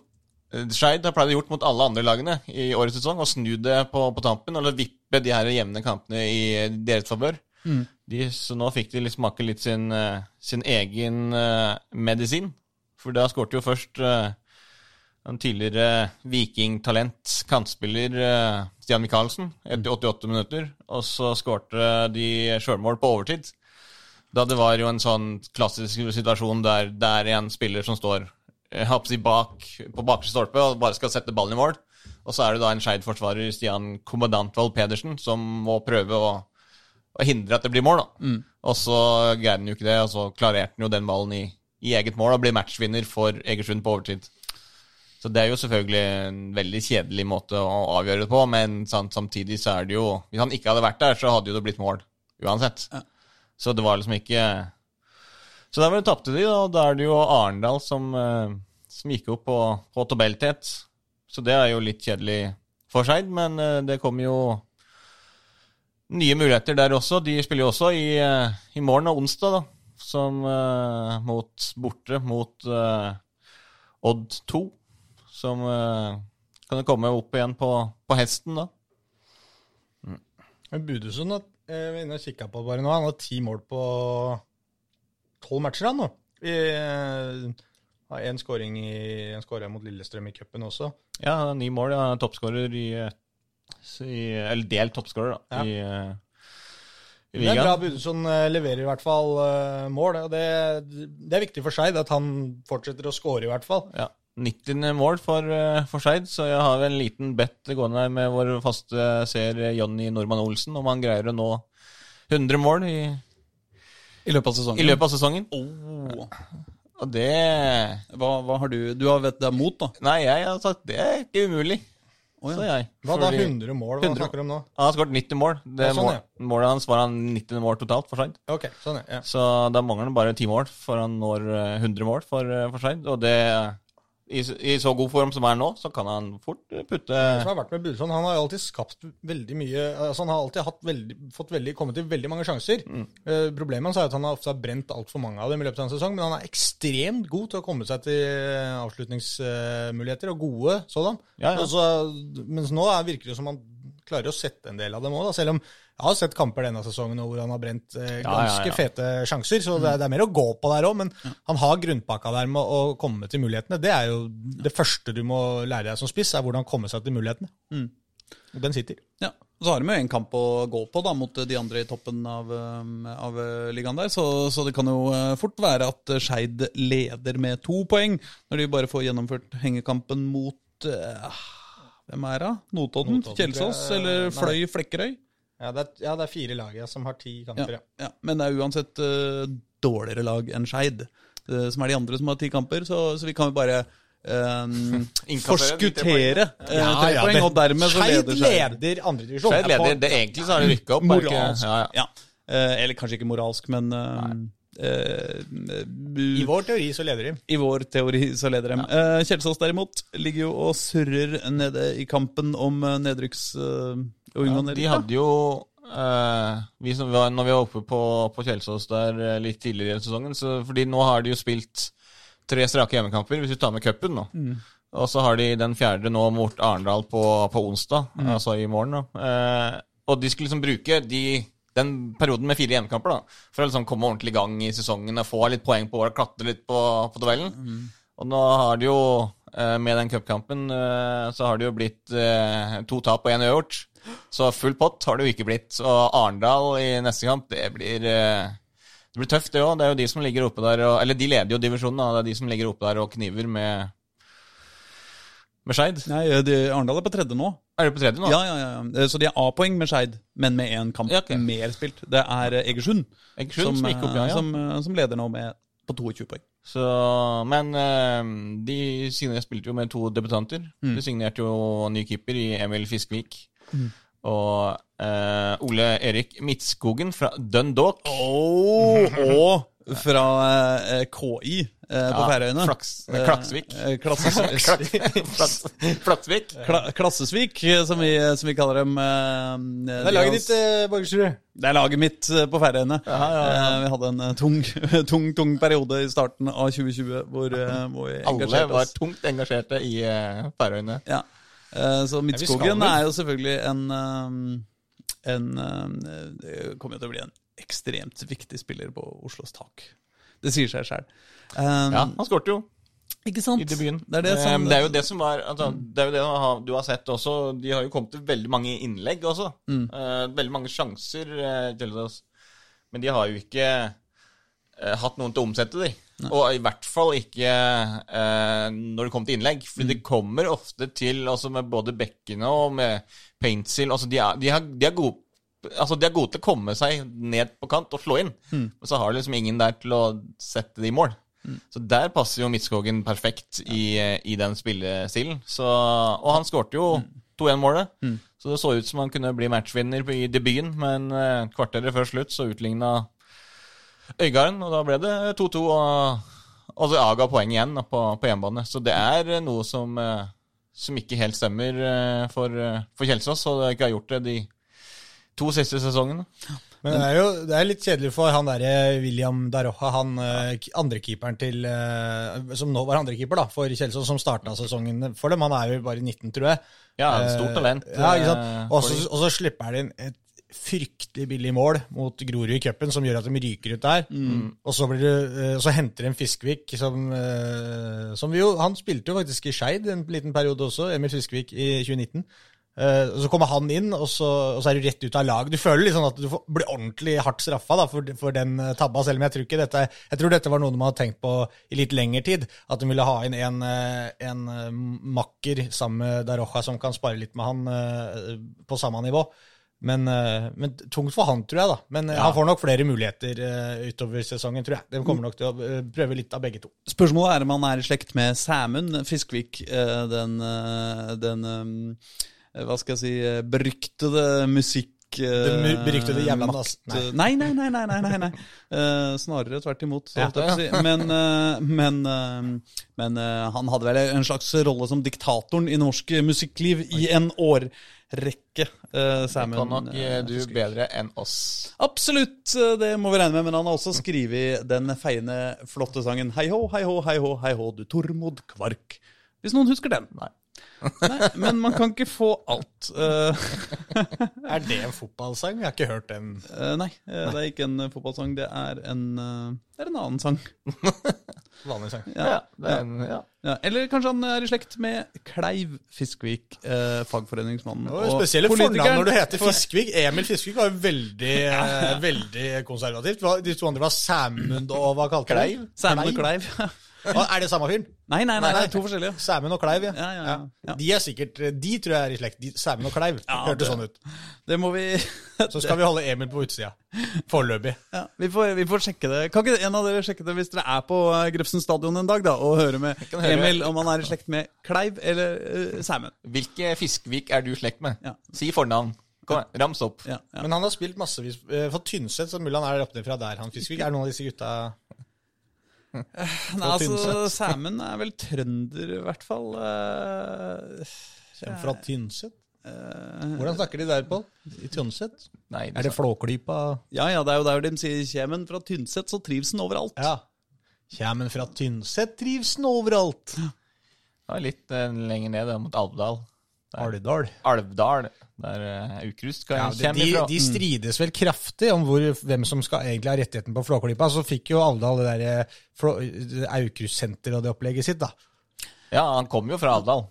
Skeid har pleid å gjort mot alle andre lagene i årets sesong, og snu det på, på tampen og vippe de her jevne kampene i deres favør. De, så nå fikk de litt smake litt sin, eh, sin egen eh, medisin. For da skårte jo først eh, en tidligere vikingtalent, kantspiller Stian Michaelsen, etter 88 minutter. Og så skårte de sjølmål på overtid. Da det var jo en sånn klassisk situasjon der det er en spiller som står si bak, på bakre stolpe og bare skal sette ballen i mål. Og så er det da en Skeid-forsvarer, Stian Kommandantvold Pedersen, som må prøve å, å hindre at det blir mål. da. Og så greier han jo ikke det, og så klarerte han jo den ballen i, i eget mål og blir matchvinner for Egersund på overtid. Så det er jo selvfølgelig en veldig kjedelig måte å avgjøre det på, men samtidig så er det jo Hvis han ikke hadde vært der, så hadde jo det blitt mål uansett. Så det var liksom ikke Så der tapte de, og da er det jo Arendal som, eh, som gikk opp på, på tabelltet. Så det er jo litt kjedelig for Skeid, men eh, det kommer jo nye muligheter der også. De spiller jo også i, eh, i morgen og onsdag, da. Som uh, mot borte mot uh, Odd 2. Som uh, kan komme opp igjen på, på hesten, da. Mm. Budusund at, jeg var inne og kikka på bare nå. Han har ti mål på tolv matcher, han nå. I, har én skåring mot Lillestrøm i cupen også. Ja, ni mål. Ja, Toppskårer i, i Eller delt toppscorer, da. Ja. I, eh, i Det er bra Budesson eh, leverer i hvert fall eh, mål. og det, det er viktig for Skeid at han fortsetter å score, i hvert fall. Ja. 90. mål for, for Skeid, så jeg har en liten bet gående her med vår faste seer Jonny Normann Olsen, om han greier å nå 100 mål i, I løpet av sesongen. i løpet av sesongen. Oh. Og det Hva, hva har du Du har vet det er mot, da? Nei, jeg har sagt det er ikke umulig, Å, ja. sa jeg. Hva da? Fordi 100 mål? Hva 100. snakker du om nå? Han har skåret 90 mål. Det Ja, sånn, ja. Målet hans var han 90 mål totalt for Skeid. Ok, sånn, ja. Så da mangler han bare 10 mål for han når eh, 100 mål for, eh, for Skeid. Og det i, I så god form som er nå, så kan han fort eh, putte som har vært med Budusson, han har alltid skapt veldig mye altså Han har alltid veldig, fått veldig, kommet til veldig mange sjanser. Eh, problemet hans er at han har ofte har brent altfor mange av dem i løpet av en sesong, men han er ekstremt god til å komme seg til eh, avslutningsmuligheter, og gode sådan. Ja, ja. Altså, mens nå er, virker det som han klarer å sette en del av dem òg, selv om jeg har sett kamper denne sesongen hvor han har brent eh, Ja, ja, ganske ja. fete sjanser, så det er, det er mer å gå på der òg. Men han har grunnpakka der med å komme til mulighetene. Det er jo det første du må lære deg som spiss, er hvordan komme seg til mulighetene. Og den sitter. Ja. Så har de jo en kamp å gå på da, mot de andre i toppen av, um, av uh, ligaen der, så, så det kan jo fort være at Skeid leder med to poeng, når de bare får gjennomført hengekampen mot uh, Hvem er det? Notodden? Notodden, Kjelsås? jeg. Eller Nei. Fløy Flekkerøy? Ja, det er, ja, det er fire lag ja, som har ti kamper. Ja. ja. Men det er uansett uh, dårligere lag enn Skeid, uh, som er de andre som har ti kamper, så, så vi kan jo bare [LAUGHS] um, forskuttere uh, tre poeng, og dermed så leder Skeid. leder andredivisjon. Skeid leder. Det egentlig så har de rykka opp. Moralsk. Ja, ja. Ja. Eh, eller kanskje ikke moralsk, men eh, eh, I vår teori så leder de. i vår teori så leder de. Eh, Kjelsås derimot ligger jo og surrer nede i kampen om uh, nedrykks... Uh, Ja, de hadde jo eh, vi som var, Når vi var oppe på, på Kjelsås der eh, litt tidligere i sesongen så, Fordi nå har de jo spilt tre strake hjemmekamper, hvis vi tar med cupen nå. Og så har de den fjerde nå mot Arendal på, på onsdag, altså i morgen. Eh, og de skulle liksom bruke de, den perioden med fire hjemmekamper da, for å liksom komme ordentlig i gang i sesongen og få litt poeng på året, klatre litt på, på tabellen. Og nå har det jo, eh, med den cupkampen, eh, så har det jo blitt eh, to tap og én uavgjort. Så full pott har det jo ikke blitt. Og Arendal i neste kamp, det blir det blir tøft, det òg. Det er jo de som ligger oppe der og, Eller de leder jo divisjonen, da. Det er de som ligger oppe der og kniver med med Skeid. Nei, de, Arendal er på tredje nå. Er de på tredje nå? Ja, ja, ja. Eh, Så de er A-poeng med Skeid, men med én kamp Ja, okay. mer spilt. Det er eh, Egersund, Egersund som, som, opp, ja. eh, ja. som, eh, som leder nå med på 22 poeng. Så, men eh, de signerte, spilte jo med to debutanter. Mm. De signerte jo ny keeper i Emil Fiskvik. Og eh, Ole Erik Midtskogen fra Dundalk. og fra eh, KI eh, på Ja, Færøyene. Flaks, Klaksvik. Eh, Klasses, Flaks, [LAUGHS] Flaksvik. Kla, Klassesvik, eh, som vi, som vi kaller dem. eh, Det er laget ditt, eh, Borgersrud. Det er laget mitt eh, på Færøyene. Ja, ja, ja. Eh, Vi hadde en eh, tung, [LAUGHS] tung, tung periode i starten av 2020 hvor, eh, hvor vi Alle var tungt engasjerte i Færøyene. Ja. Eh, Så Midtskogen er jo selvfølgelig en, eh, en eh, Det kommer jo til å bli en ekstremt viktig spiller på Oslos tak. Det sier seg sjøl. Ja, han skåret jo Ikke sant? i debuten. Det er det Eh, som det er jo det som var altså, Det er jo det du har- sett også. De har jo kommet til veldig mange innlegg også. Mm. Eh, veldig mange sjanser. eh, Men de har jo ikke eh, hatt noen til å omsette de. Og i hvert fall ikke eh, når det kommer til innlegg. For Mm. det kommer ofte til, altså med både bekkene og med Paintsil altså de, er, de, har, de, er gode, altså de er gode til å komme seg ned på kant og slå inn. Mm. Men så har de liksom ingen der til å sette det i mål. Så der passer jo Midtskogen perfekt i, i den spillestilen. Så, og han skårte jo 2-1-målet. Så det så ut som han kunne bli matchvinner i debuten, men eh, kvarteret før slutt så utligna Øygarden, og da ble det 2-2. Og, og så Aga poeng igjen da, på, på hjemmebane. Så det er eh, noe som, eh, som ikke helt stemmer for, for Kjelsås, og det ikke har gjort det de to siste sesongene. Men det er jo det er litt kjedelig for han derre William Daroja, han eh, andrekeeperen til eh, Som nå var andrekeeper for Kjelsås, som starta sesongen for dem. Han er jo bare 19, tror jeg. Ja, stort talent. Eh, Ja, eh, sant? Og så- slipper han inn et fryktelig billig mål mot Grorud i cupen, som gjør at de ryker ut der. Og så, blir det, så henter de Fiskvik, som, som vi jo Han spilte jo faktisk i Skeid en liten periode også, Emil Fiskvik, i 2019. Og Så kommer han inn, og så, og så er du rett ut av lag. Du føler sånn at du får, blir ordentlig hardt straffa da, for, for den eh, tabba, selv om jeg tror ikke dette Jeg tror dette var noe de hadde tenkt på i litt lengre tid. At de ville ha inn en, eh, en makker sammen med Daroja som kan spare litt med han på samme nivå. Men, men tungt for han, tror jeg. da. Men ja. han får nok flere muligheter utover sesongen, tror jeg. De kommer nok til å prøve litt av begge to. Spørsmålet er om han er i slekt med Sæmund Fiskvik, den, den Hva skal jeg si eh, beryktede musikk... det beryktede jævla makt- [LAUGHS] Nei, nei, nei. nei, nei, nei, nei. Uh, snarere tvert imot. Ja, si. Men, uh, men, uh, men eh, han hadde vel en slags rolle som diktatoren i norsk musikkliv i en årrekke. Uh, Kan nok eh, du bedre enn oss. Absolutt, eh, det må vi regne med. Men han har også skrevet den feiende, flotte sangen Hei hå, hei hå, hei hå, hei hå, du Tormod Kvark. Hvis noen husker den. Nei. Nei, men man kan ikke få alt. Eh, [LAUGHS] Er det en fotballsang? Jeg har ikke hørt den. eh, nei, eh, det er ikke en fotballsang. Det er en, det er en annen sang. [LAUGHS] Vanlig sang. Ja, det er en, ja. ja. Eller kanskje han er i slekt med Kleiv Fiskvik, eh, fagforeningsmannen. Og spesielle fornavn når du heter Fiskvik. Emil Fiskvik var jo veldig, [LAUGHS] veldig konservativt. De to andre var Sæmund og hva kalte du Kleiv? Sæmund og Kleiv. Å, Er det samme fyren? Nei, nei, nei, nei, to forskjellige. Sæmund og Kleiv, ja. Ja, ja, ja. Ja. De er sikkert, De tror jeg er i slekt. Sæmund og Kleiv. Ja, Hørtes sånn ut. Det må vi [LAUGHS] Så skal vi holde Emil på utsida. Foreløpig. Ja, vi får, vi får sjekke det. Kan ikke en av dere sjekke det hvis dere er på eh, Grefsen stadion en dag, da, og høre med høre. Emil om han er i slekt med Kleiv eller uh, Sæmund? Hvilke Fiskvik er du i slekt med? Ja. Si fornavn. Kom, rams opp. Ja, ja. Men han har spilt massevis eh, for Tynset, så mulig han er oppe fra der. Han Fiskvik er noen av disse gutta [LAUGHS] Nei, altså. Sæmund er vel trønder, i hvert fall. Kjem Kommer fra Tynset. eh, Hvordan snakker de der, Pål? I Tynset? Nei, Er det Flåklypa ja, ja, det er jo der de sier 'kjemen fra Tynset, så trives den overalt'. Ja. Kjemmen fra Tynset trives den overalt. Ja, litt eh, lenger ned, mot Alvdal. Alvdal. Alvdal, der uh, Aukrust kan Ja, de, kommer de, ifra. de strides vel kraftig om hvor, hvem som skal egentlig ha rettigheten på Flåklypa. Så fikk jo Alvdal det der eh, Aukrust-senteret og det opplegget sitt, da. Ja, han kommer jo fra Alvdal.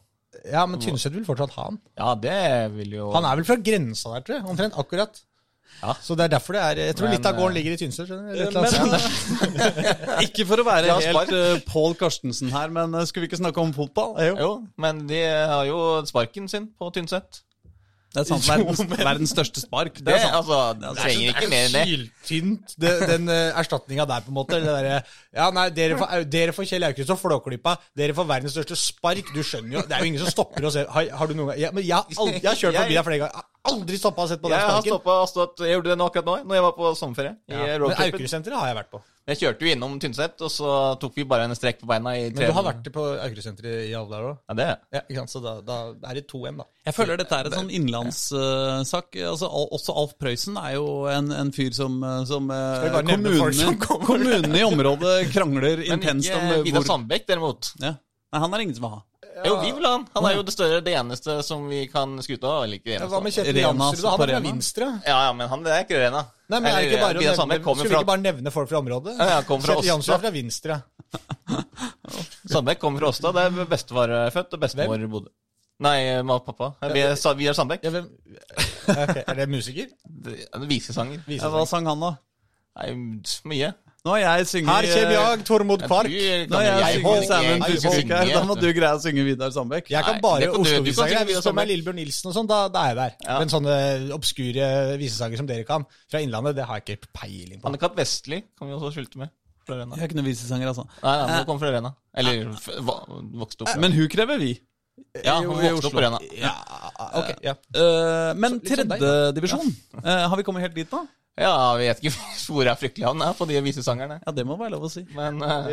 Ja, men Tynset vil fortsatt ha han. Ja, det vil jo Han er vel fra grensa der, tror jeg. Omtrent. Akkurat. Ja. Så det er derfor det er Jeg tror Men, litt av gården eh, ligger i Tynset. [LAUGHS] ikke for å være Ja, helt uh, Pål Karstensen her, men eh, skulle vi ikke snakke om fotball? Jo, men de har jo sparken sin på Tynset. Det er sant, verdens, verdens største spark. Det Det, er sant. altså, du trenger ikke mer enn det. Syltynt, det, den uh, erstatninga der, på en måte. Det derre Ja, nei, dere får, dere får Kjell Aukrust og Flåklypa. Dere får verdens største spark. Du skjønner jo Det er jo ingen som stopper og ser Har, har du noen gang ja, Men jeg, har jeg har kjørt forbi deg flere ganger. Jeg aldri stoppa og sett på den Jeg har sparken. stoppa og stått Jeg gjorde det nå akkurat nå, når jeg var på sommerferie. i men roadtrippen. Har jeg vært på. Jeg kjørte jo innom Tynset, og så tok vi bare en strekk på beina i tre Men du har vært på Aukrust-senteret i Alvdal òg? Ja, det Ja, ikke sant? Så da, da er det 2-1, da. Jeg føler dette er en sånn innenlandssak. altså, også Alf Prøysen er jo en, en fyr som, eh, som eh, som kommunene, kommer? i området krangler intenst om ikke eh, Vidar hvor Sandbekk, derimot. ja. Nei, han er ingen som vil ha. Jo, vi vil ha han. Han er jo det større, det eneste som vi kan skryte av. Eller ikke det Ja, Hva med. Kjetil Jansrud? Han er fra. Vinstra. Ja, ja, men han det er ikke Rena. Nei, men er ikke bare å nevne, Skulle fra... Vi ikke bare nevne folk fra området? Ja, ja, fra Kjetil Jansrud er fra Vinstra. [LAUGHS] Sandbekk kommer fra Åsta. Der bestefar er født, og bestemor bodde. Nei, mamma og pappa. Vi er, vi er Sandbekk. Ja, okay. Er det musiker? [LAUGHS] Det er Visesanger. Ja, hva sang han, da? Nei, mye. Nå har jeg synget Her kommer jeg, Tormod Kvark. du Nå har jeg, jeg jeg kan Fiskevik her. Da må du greie å synge Vidar Sandbekk. Jeg kan bare Oslo-visesanger. Hvis det er Lillebjørn Nilsen og sånn, da, da er jeg der. Ja. Men sånne obskure visesanger som dere kan, fra Innlandet, det har jeg ikke peiling på. Anne-Kat. Vestli kan vi også skilte med. Jeg har ikke noen visesanger, altså. Nei, nei, hun kommer fra Rena. Eller f- vokste opp. Men hun krever vi. ja, hun vokste opp på Rena. Ja, okay, ja. Eh, men sånn tredjedivisjon, uh, har vi kommet helt dit nå? Ja, jeg vet ikke [LAUGHS] hvor er fryktelig han er på de visesangerne. Ja, det må være lov å si. Men uh...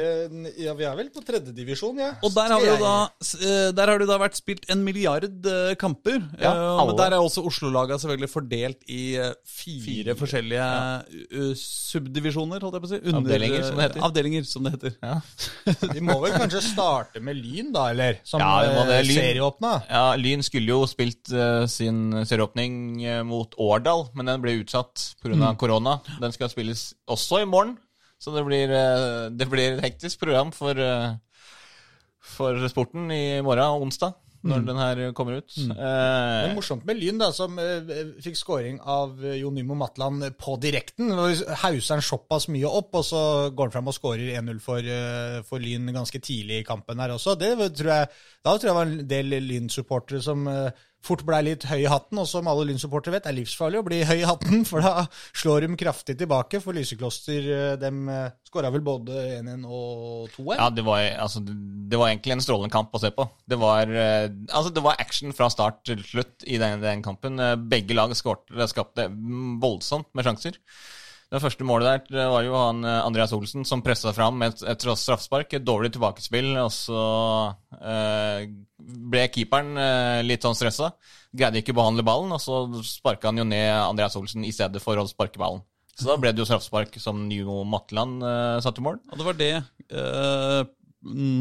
Ja, vi er vel på tredjedivisjon, ja. Og der har, du da, eh, der har det da vært spilt en milliard kamper. Ja, alle. men der er også Oslo-laga selvfølgelig fordelt i fire, Fire, forskjellige ja. subdivisjoner, holdt jeg på å si. Avdelinger, som det heter. Avdelinger, som det heter. ja. [LAUGHS] Vi må vel kanskje starte med Lyn, da, eller? Som Ja, vi må det. Lyn. serieåpna. ja, Lyn skulle jo spilt uh, sin serieåpning uh, mot Årdal, men den ble utsatt pga. Mm. Korona. Den skal spilles også i morgen, så det blir, eh, det blir et hektisk program for, eh, for sporten i morgen, onsdag, når Mm. den her kommer ut. Det Eh, er morsomt med Lyn, da, som eh, fikk scoring av eh, Jon Nymo Matland på direkten. Hauser han såpass mye opp, og så går han fram og scorer 1-0 for, for Lyn ganske tidlig i kampen her også. Det tror jeg, da tror jeg det var en del Lyn-supportere som eh, fort blei litt høy i hatten, og som alle Lyn-supportere vet, er livsfarlig å bli høy i hatten, for da slår de kraftig tilbake. For Lysekloster de dem eh, skåra vel både 1-1 og 2-1. Ja, det var, altså, det var egentlig en strålende kamp å se på. Det var, eh, altså, det var action fra start til slutt i den, den kampen. Eh, Begge lag skårte, skapte mm, voldsomt med sjanser. Det første målet der det var jo han eh, Andreas Olsen som pressa fram et, et straffespark. Et dårlig tilbakespill, og så eh, ble keeperen eh, litt sånn stressa. Greide ikke å behandle ballen, og så sparka han jo ned Andreas Olsen i stedet for å sparke ballen. Så da ble det jo straffespark som Nio Matland eh, satte i mål. Og det var det eh,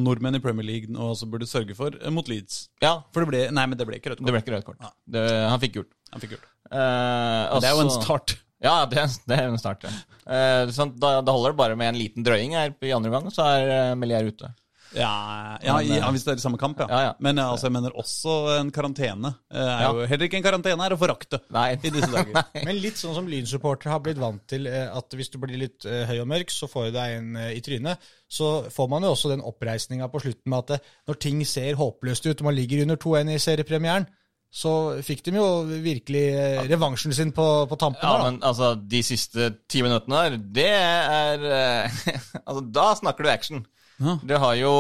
nordmenn i Premier League nå også burde sørge for eh, mot Leeds. Ja, For det ble Nei, men det ble ikke rødt Det ble ikke rødt kort. Det, han fikk gult. Han fikk gult. Eh, Men det er jo en også- start. Ja, det, det er en start. Ja. Eh, sånn, da, da holder det bare med en liten drøying her i andre gang, så er uh, Melier ute. Ja, ja, i, ja, hvis det er i samme kamp, ja. Ja, ja. Men altså, jeg mener også en karantene. eh, er Ja. jo heller ikke en karantene er å forakte Nei. i disse dager. [LAUGHS] Men litt sånn som Lyn-supportere har blitt vant til, eh, at hvis du blir litt eh, høy og mørk, så får du deg en eh, i trynet. Så får man jo også den oppreisninga på slutten med at eh, når ting ser håpløst ut, og man ligger under 2-1 i seriepremieren, så fikk de jo virkelig eh, revansjen sin på, på tampen. Ja, her, da. men altså, de siste ti minuttene her, det er eh, [LAUGHS] Altså, da snakker du action. Ja. Du har jo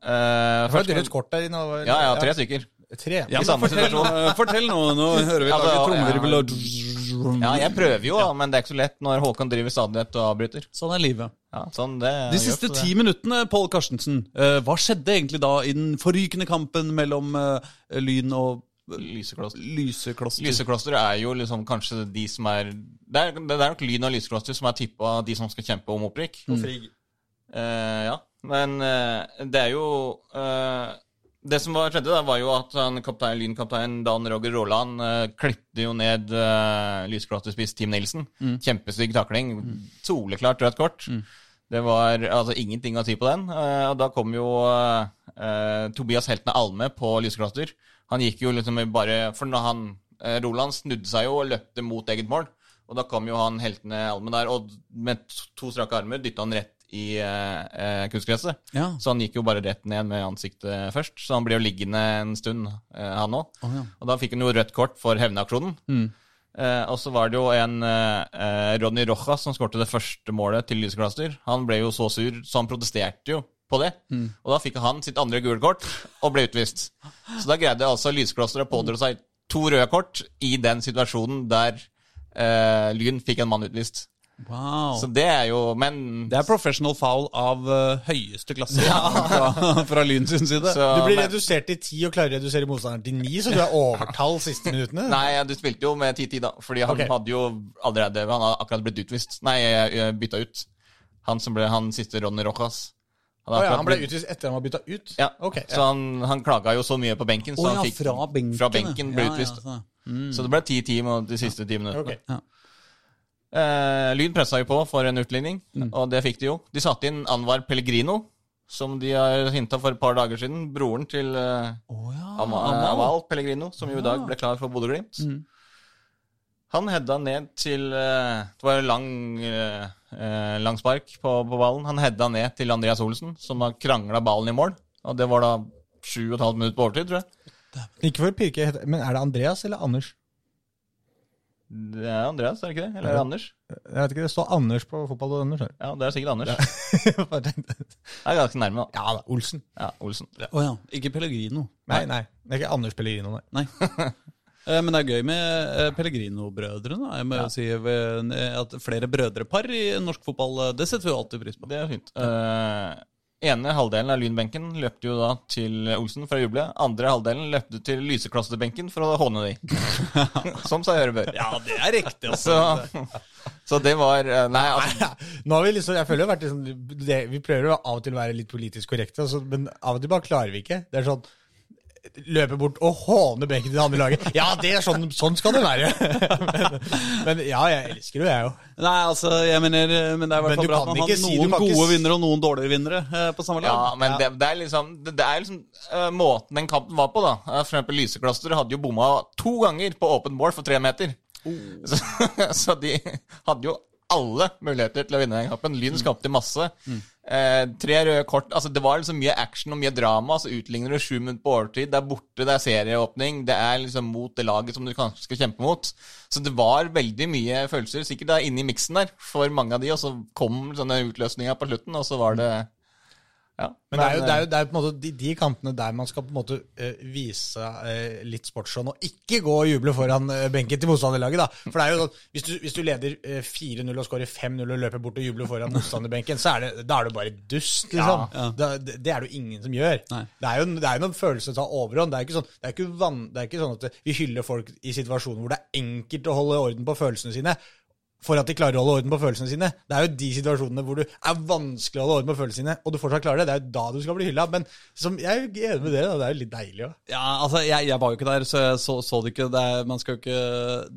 eh, Det var et rødt kort der inne. Ja, ja, tre stykker. Tre. Ja, I men samme fortell, fortell nå, nå hører vi Altså, trommevirvel og Ja, jeg prøver jo, ja. men det er ikke så lett når Håkon driver stadighet og avbryter. Sånn er livet. Ja, sånn det De siste ti minuttene, Pål Karstensen, eh, hva skjedde egentlig da i den forrykende kampen mellom eh, Lyn og Lysekloster. Lysekloster? Lysekloster er jo liksom kanskje de som er Det er, det er nok Lyn og Lysekloster som er tippa de som skal kjempe om opprykk. Mm. Eh, ja, men eh, det er jo eh, Det som var skjedde, da, var jo at kaptein, Lyn-kaptein Dan Roger Råland uh, klippte jo ned uh, Lysekloster-spiss Team Nilsen. Kjempestygg takling. Soleklart rødt kort. Det var altså ingenting å si på den. Eh, og da kom jo eh, eh, Tobias Heltene Alme på Lysekloster. Han gikk jo liksom bare For når han eh, Roland snudde seg jo og løpte mot eget mål. Og da kom jo han Heltene Almen der, og med to- strake armer dytta han rett i eh, eh, kunstgresset. Ja. Så han gikk jo bare rett ned med ansiktet først. Så han ble jo liggende en stund, eh, han òg. Oh, ja. Og da fikk han jo rødt kort for hevnaksjonen. Eh, og så var det jo en eh, Ronny Rojas som skårte det første målet til Lysekloster. Han ble jo så sur, så han protesterte jo på det. Og da fikk han sitt andre gule kort og ble utvist. Så da greide altså Lysklosteret å pådra seg to røde kort i den situasjonen der eh, Lyn fikk en mann utvist. Wow. Så det er jo Men det er professional foul av uh, høyeste klasse [LAUGHS] [LAUGHS] fra, fra Lyn sin side. så, Du blir men- redusert til ti og klarer å redusere motstanderen til ni, så du er overtall siste minuttene. Nei, du spilte jo med 10-10, da. Fordi han okay. hadde jo allerede Han hadde akkurat blitt utvist. Nei, eh, bytta ut. Han som ble han siste Ronny Rojas. Han, ja, han ble utvist etter han var bytta ut? Ja, Ok, så han, han klaga jo så mye på benken, så han ja, fikk fra benken. fra benken ble ja. utvist. Ja, Mm. Så det ble ti timer de siste ti minuttene. Okay. Ja. Eh, Lyn pressa jo på for en utligning, Mm. og det fikk de jo. De satte inn Anwar Pellegrino, som de har hinta for et par dager siden. Broren til eh, oh, ja, Amal. Amal Pellegrino, som jo i dag ble klar for Bodø-Glimt. Mm. Han hedda ned til eh, Det var en lang, eh, eh, langspark på, på ballen. Han hedda ned til Andreas Olsen, som har krangla ballen i mål. Og det var da sju og et halvt minutt på overtid, tror jeg. Ikke for å pirke, men er det Andreas eller Anders? Det er Andreas, er det ikke det? Eller er det Anders? Jeg vet ikke, Det står Anders på fotball og Anders. her. Ja, det er sikkert Anders. [LAUGHS] Bare Det er ganske nærme, da. ja da, Olsen. Ja, Olsen. Å ja, ikke Pellegrino. Nei, nei. Det er ikke Anders Pellegrino, nei. Nei. [LAUGHS] Eh, Men det er gøy med eh, Pellegrino-brødrene. Jeg må jo si at Flere brødrepar i norsk fotball, eh, det setter vi jo alltid pris på. Det er fint. Uh, ene halvdelen av lynbenken løpte jo da til Olsen for å juble. Andre halvdelen løpte til lyseklosterbenken for å håne de. [LAUGHS] Som seg høre bør. Ja, det er riktig. Så, så det var eh, Nei, altså Nå har vi liksom, jeg føler jo vært liksom, det, Vi prøver jo av og til å være litt politisk korrekte, altså, men av og til bare klarer vi ikke. Det er sånn Løpe bort og håne benken til det andre laget. Ja, det er sånn, sånn skal det være. [LAUGHS] men, men ja, jeg elsker det, jeg jo. Nei, altså, jeg mener Men det er i hvert fall du bra kan at man ikke har noen si, gode ikke... vinnere og noen dårligere vinnere eh, på samme lag. Ja, men Det, det er liksom, det, det er liksom uh, måten den kampen var på, da. Eh, For eksempel Lysekloster hadde jo bomma to ganger på åpen mål for tre meter. [LAUGHS] Så, så de hadde jo alle muligheter til å vinne den kampen. Lyn skapte masse. Eh, tre røde kort. Altså Det var liksom mye action og mye drama. Så utligner du sju minutter på overtid. Det er borte, det er serieåpning. Det er liksom mot det laget som du kanskje skal kjempe mot. Så det var veldig mye følelser sikkert da inni miksen der for mange av de, og så kom sånne utløsninger på slutten, og så var det ja. Men det er jo, det er jo, det er jo på en måte de, de kampene der man skal på en måte uh, vise uh, litt sportsånd, og ikke gå og juble foran uh, benken til motstanderlaget. da. For det er jo sånn, Hvis du, hvis du leder eh, 4-0 og skårer 5-0 og løper bort og jubler foran motstanderbenken, så er det, da er du bare dust, liksom. Ja, ja. Da, det, det er det jo ingen som gjør. Nei. Det er jo det er jo noen følelser som tar overhånd. Det er ikke sånn, det er ikke van, det er ikke sånn at vi hyller folk i situasjoner hvor det er enkelt å holde orden på følelsene sine for at de klarer å holde orden på følelsene sine. Det er jo de situasjonene hvor du er vanskelig å holde orden på følelsene sine, og du fortsatt klarer det. Det er jo da du skal bli hylla. Men som, jeg er jo enig med dere, det er jo litt deilig òg. Ja, altså, jeg, jeg var jo ikke der, så jeg så, så det ikke. Det er, man skal jo ikke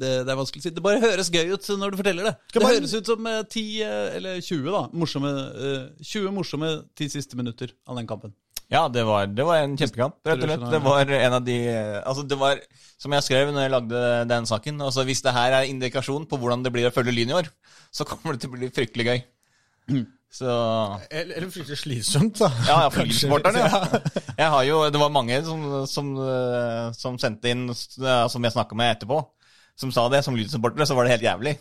det, det er vanskelig å si. Det bare høres gøy ut når du forteller det. Det bare- høres ut som eh, 10, eh, eller 20, da. Morsomme, eh, 20 morsomme ti siste minutter av den kampen. Ja, det var, det var en kjempekamp, rett og slett. Det var en av de Altså, det var, som jeg skrev når jeg lagde den saken altså Hvis det her er indikasjon på hvordan det blir å følge Lyn i år, så kommer det til å bli fryktelig gøy. Så Eller, fryktelig slitsomt, da. Ja, ja, for Lyn-supporterne. [LAUGHS] Ja. Jeg har jo, det var mange som, som, som sendte inn, som jeg snakka med etterpå, som sa det. Som Lyn-supportere så var det helt jævlig.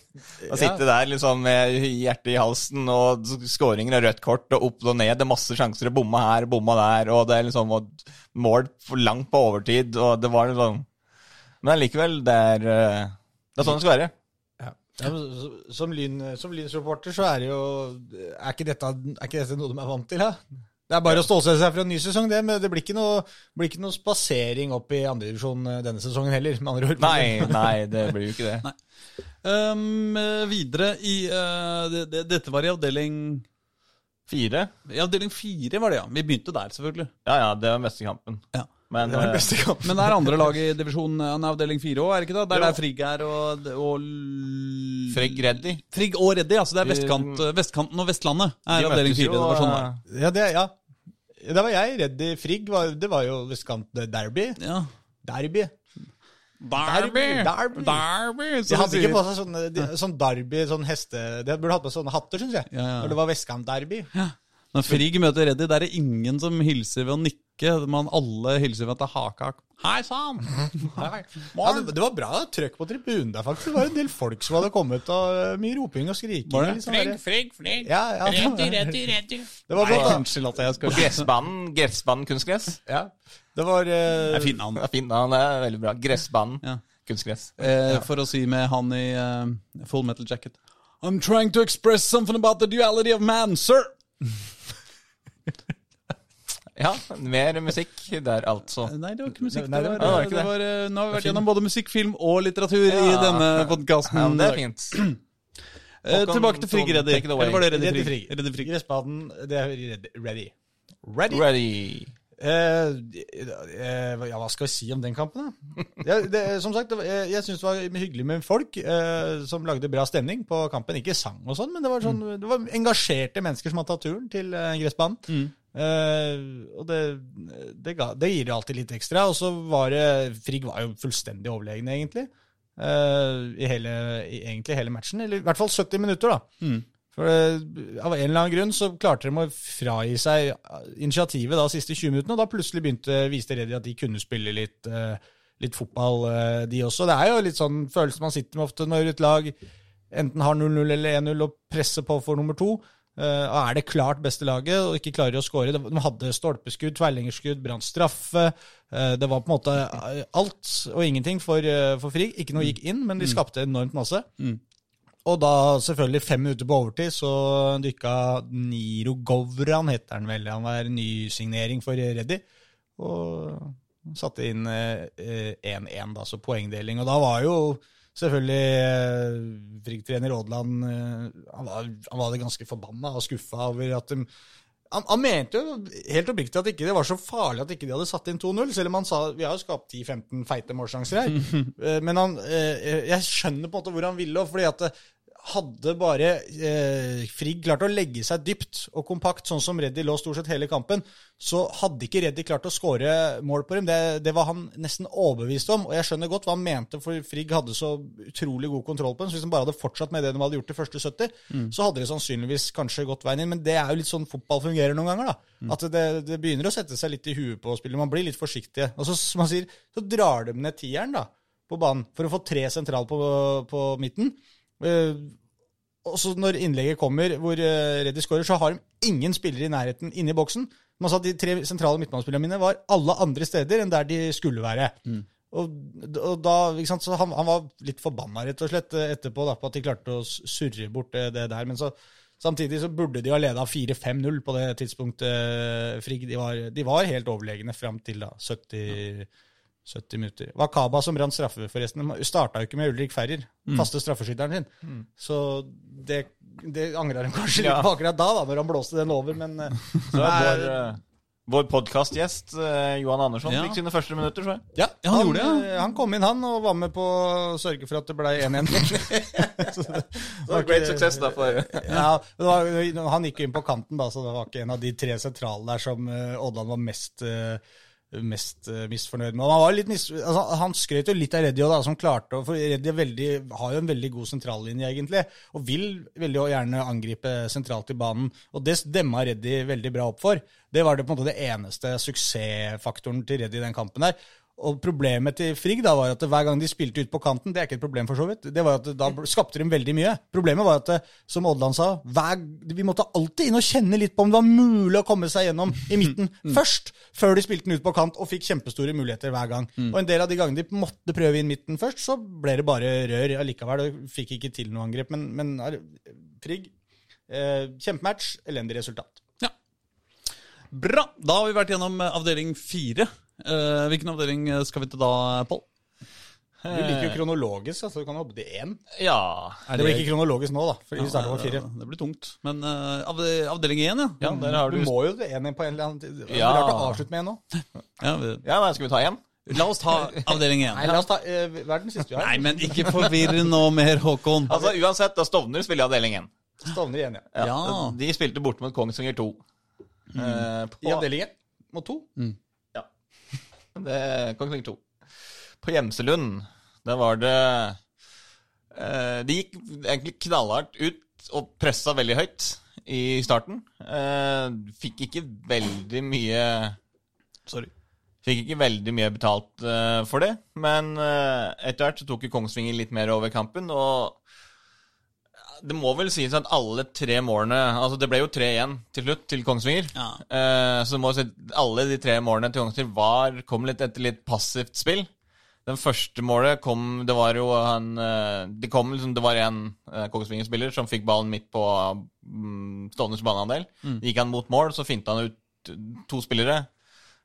Å sitte der liksom med hjertet i halsen og skåringer og rødt kort og opp og ned. Det er masse sjanser å bomme her, bomma der, og det er liksom og mål for langt på overtid, og det var liksom Men allikevel, det er eh, Det er sånn det skal være. Ja. Ja, som lynsupporter så er det jo er ikke, dette, er ikke dette noe de er vant til, da? Det er bare å stålsette seg for en ny sesong, det. Men det blir ikke noe, blir ikke noe spasering opp i andredivisjon denne sesongen heller, med andre ord. Nei, nei, det blir jo ikke det. [LAUGHS] Um, eh, videre i uh, det, det, Dette var i avdeling Fire? I avdeling fire, var det, ja. Vi begynte der, selvfølgelig. Ja, ja, det var beste kampen. Ja. Men Det var eh, beste kampen. Men det er andre lag i divisjon eh, avdeling fire òg, er det ikke det? Der det er Frigg er og, og Frigg Reddy Frigg og Reddy, altså det er vestkant, vestkanten og Vestlandet er De avdeling fire. jo, Det var sånn det eh, var. Ja, det, ja. Da var jeg redd i Frigg. Var, det var jo vestkant-derby. Ja. Derby. Derby! Derby. Derby! De hadde ikke på seg sånn, de, sånn derby, sånn heste... De burde hatt på sånne hatter, syns jeg. Ja, ja. Når det var vestkant-derby. Når Frigg møter Reddy, der er det ingen som hilser ved å nikke. Man alle hilser med at det er hakak. Hei sann! Ja, det, det var bra trøkk på tribunen der, faktisk. Det var en del folk som hadde kommet, og øh, mye roping og skriking. Var det? sånn der- Frigg, Frigg. Ja, ja, retur, retur, retur! Det var. Unnskyld at jeg På skal gressbanen, gressbanen kunstgress. Ja. Det var Det er fint navn. Det er fint navn, det er veldig bra. Gressbanen, Ja. kunstgress. Eh, For å si med han i uh, Full Metal Jacket I'm trying to express something about the duality of man, sir! Ja, mer musikk der, altså. Nei, det var ikke musikk. Nei, det det var, var det var, det. var, eh, nå har vi vært gjennom både musikk, film og litteratur i denne podkasten. Ja, det er fint. [CLEARS THROAT] Eh, tilbake til Frigg Ready. Eller var det Reddy Reddy Frigg? Ready Frigg. Gressbaden, Det er ready. Ready. ready. Ready. Eh, eh, ja, hva skal vi si om den kampen, da? Ja, det, som sagt, var, jeg, jeg syns det var hyggelig med folk eh, som lagde bra stemning på kampen. Ikke sang og sånn, men det var, sånn, det var engasjerte mennesker som hadde tatt turen til gressbanen. gressbanen. Eh, og det, det, ga, det gir jo alltid litt ekstra. Og så var det Frigg var jo fullstendig overlegen, egentlig. Uh, I hele, i egentlig hele matchen. Eller i hvert fall 70 minutter, da. For uh, Av en eller annen grunn så klarte de å fragi seg initiativet da siste 20 minuttene, og da plutselig begynte, viste Reddy at de kunne spille litt, litt fotball, de også. Det er jo litt sånn følelse man sitter med ofte når et lag enten har 0-0 eller 1-0 og presser på for nummer to. Eh, og er det klart beste laget og ikke klarer å skåre. De hadde stolpeskudd, tverrlengerskudd, brant straffe. eh, Det var på en måte eh, alt og ingenting for, for Frigg. Ikke noe gikk inn, men de skapte enormt masse. Og da selvfølgelig fem minutter på overtid så dykka Niro Govran, heter han vel. Han var nysignering for Reddy. Og satte inn eh, eh, 1-1, da, så poengdeling. Og da var jo selvfølgelig eh, Frigg-trener Aadeland eh, han, var, han var ganske forbanna og skuffa over at de han, han mente jo helt oppriktig at ikke det var så farlig at ikke de hadde satt inn 2-0, selv om han sa vi har jo skapt 10-15 feite målsjanser her. [LAUGHS] Eh, Men han, jeg skjønner på en måte hvor han ville, fordi at hadde bare eh, Frigg klart å legge seg dypt og kompakt, sånn som Reddy lå stort sett hele kampen, så hadde ikke Reddy klart å skåre mål på dem. Det, det var han nesten overbevist om, og jeg skjønner godt hva han mente, for Frigg hadde så utrolig god kontroll på dem. Så hvis de bare hadde fortsatt med det de hadde gjort de første 70, så hadde de sannsynligvis kanskje gått veien inn. Men det er jo litt sånn fotball fungerer noen ganger, da. At det, det begynner å sette seg litt i huet på spillet. Man blir litt forsiktige. Og så, som man sier, så drar de ned tieren, da, på banen, for å få tre sentral på, på midten. Eh, og så når innlegget kommer hvor uh, Reddy skårer, så har de ingen spillere i nærheten inne i boksen. Man sa at De tre sentrale midtbanespillerne mine var alle andre steder enn der de skulle være. Og, og da, han, han var litt forbanna rett og slett eh, etterpå da, på at de klarte å surre bort det, det der. Men så, samtidig så burde de ha leda 4-5-0 på det tidspunktet. eh, Frigg, de var, de var helt overlegne fram til da 70 70 minutter. Wakaba som brant straffe, forresten. Starta jo ikke med Ulrik Ferrer, faste straffeskytteren sin. Så det, det angrer han kanskje litt på akkurat da, da, når han blåste den over, men eh, [LAUGHS] Så er vår, eh, vår podkastgjest eh, Johan Andersson Ja. fikk sine første minutter, tror jeg. ja, han, han gjorde det, Ja. Han kom inn, han, og var med på å sørge for at det ble 1-1. [LAUGHS] Så det- Det var great success da for [LAUGHS] ja, var, Han gikk jo inn på kanten, da, så det var ikke en av de tre sentrale der som Oddland var mest uh, mest eh, misfornøyd med. Han mis altså, han skrøt jo litt av Reddy som klarte å For Reddy har jo en veldig god sentrallinje, egentlig, og vil veldig gjerne angripe sentralt i banen. Og det demma Reddy veldig bra opp for. Det var det på en måte det eneste suksessfaktoren til Reddy i den kampen her. Og problemet til Frigg da var at hver gang de spilte ut på kanten, det er ikke et problem for så vidt, det var at da skapte de veldig mye. Problemet var at, som Odland sa, hver, vi måtte alltid inn og kjenne litt på om det var mulig å komme seg gjennom i midten først, før de spilte den ut på kant og fikk kjempestore muligheter hver gang. Og en del av de gangene de måtte prøve inn midten først, så ble det bare rør allikevel. og fikk ikke til noe angrep. Men, men Frigg, eh, kjempematch, elendig resultat. Ja. Bra. Da har vi vært gjennom eh, avdeling fire. Eh, hvilken avdeling eh, skal vi til da, Pål? Du liker jo kronologisk, altså du kan hoppe til én. Ja. Det blir ikke kronologisk nå, da, for vi starter på fire. Det blir tungt. Men uh, avde- avdeling én, ja. ja, der har Du du må jo til én på en eller annen tid. Det er Ja. rart å avslutte med én nå. [LAUGHS] ja vi, Ja, skal vi ta én? La oss ta avdeling én. Nei, la oss ta uh, verdens siste vi har. Nei, men ikke forvirr nå mer, Håkon. Altså, uansett, da Stovner spiller avdeling én. Stovner igjen, ja. Ja. Ja. De spilte borte mot Kongsvinger 2. Eh, på, I avdelingen mot to. Ja. Det er Kongsvinger 2. På Gjemselund, der var det eh, De gikk egentlig knallhardt ut og pressa veldig høyt i starten. Eh, fikk ikke veldig mye Sorry. Fikk ikke veldig mye betalt uh, for det, men uh, etter hvert tok jo Kongsvinger litt mer over kampen, og det må vel sies at alle tre målene Altså, det ble jo tre igjen til slutt til Kongsvinger. Ja. Eh, så må si at alle de tre målene til Kongsvinger var, kom litt etter litt passivt spill. Den første målet kom Det var jo han de Det kom liksom Det var en uh, Kongsvinger-spiller som fikk ballen midt på um, Stovners baneandel. Gikk han mot mål, så finta han ut to spillere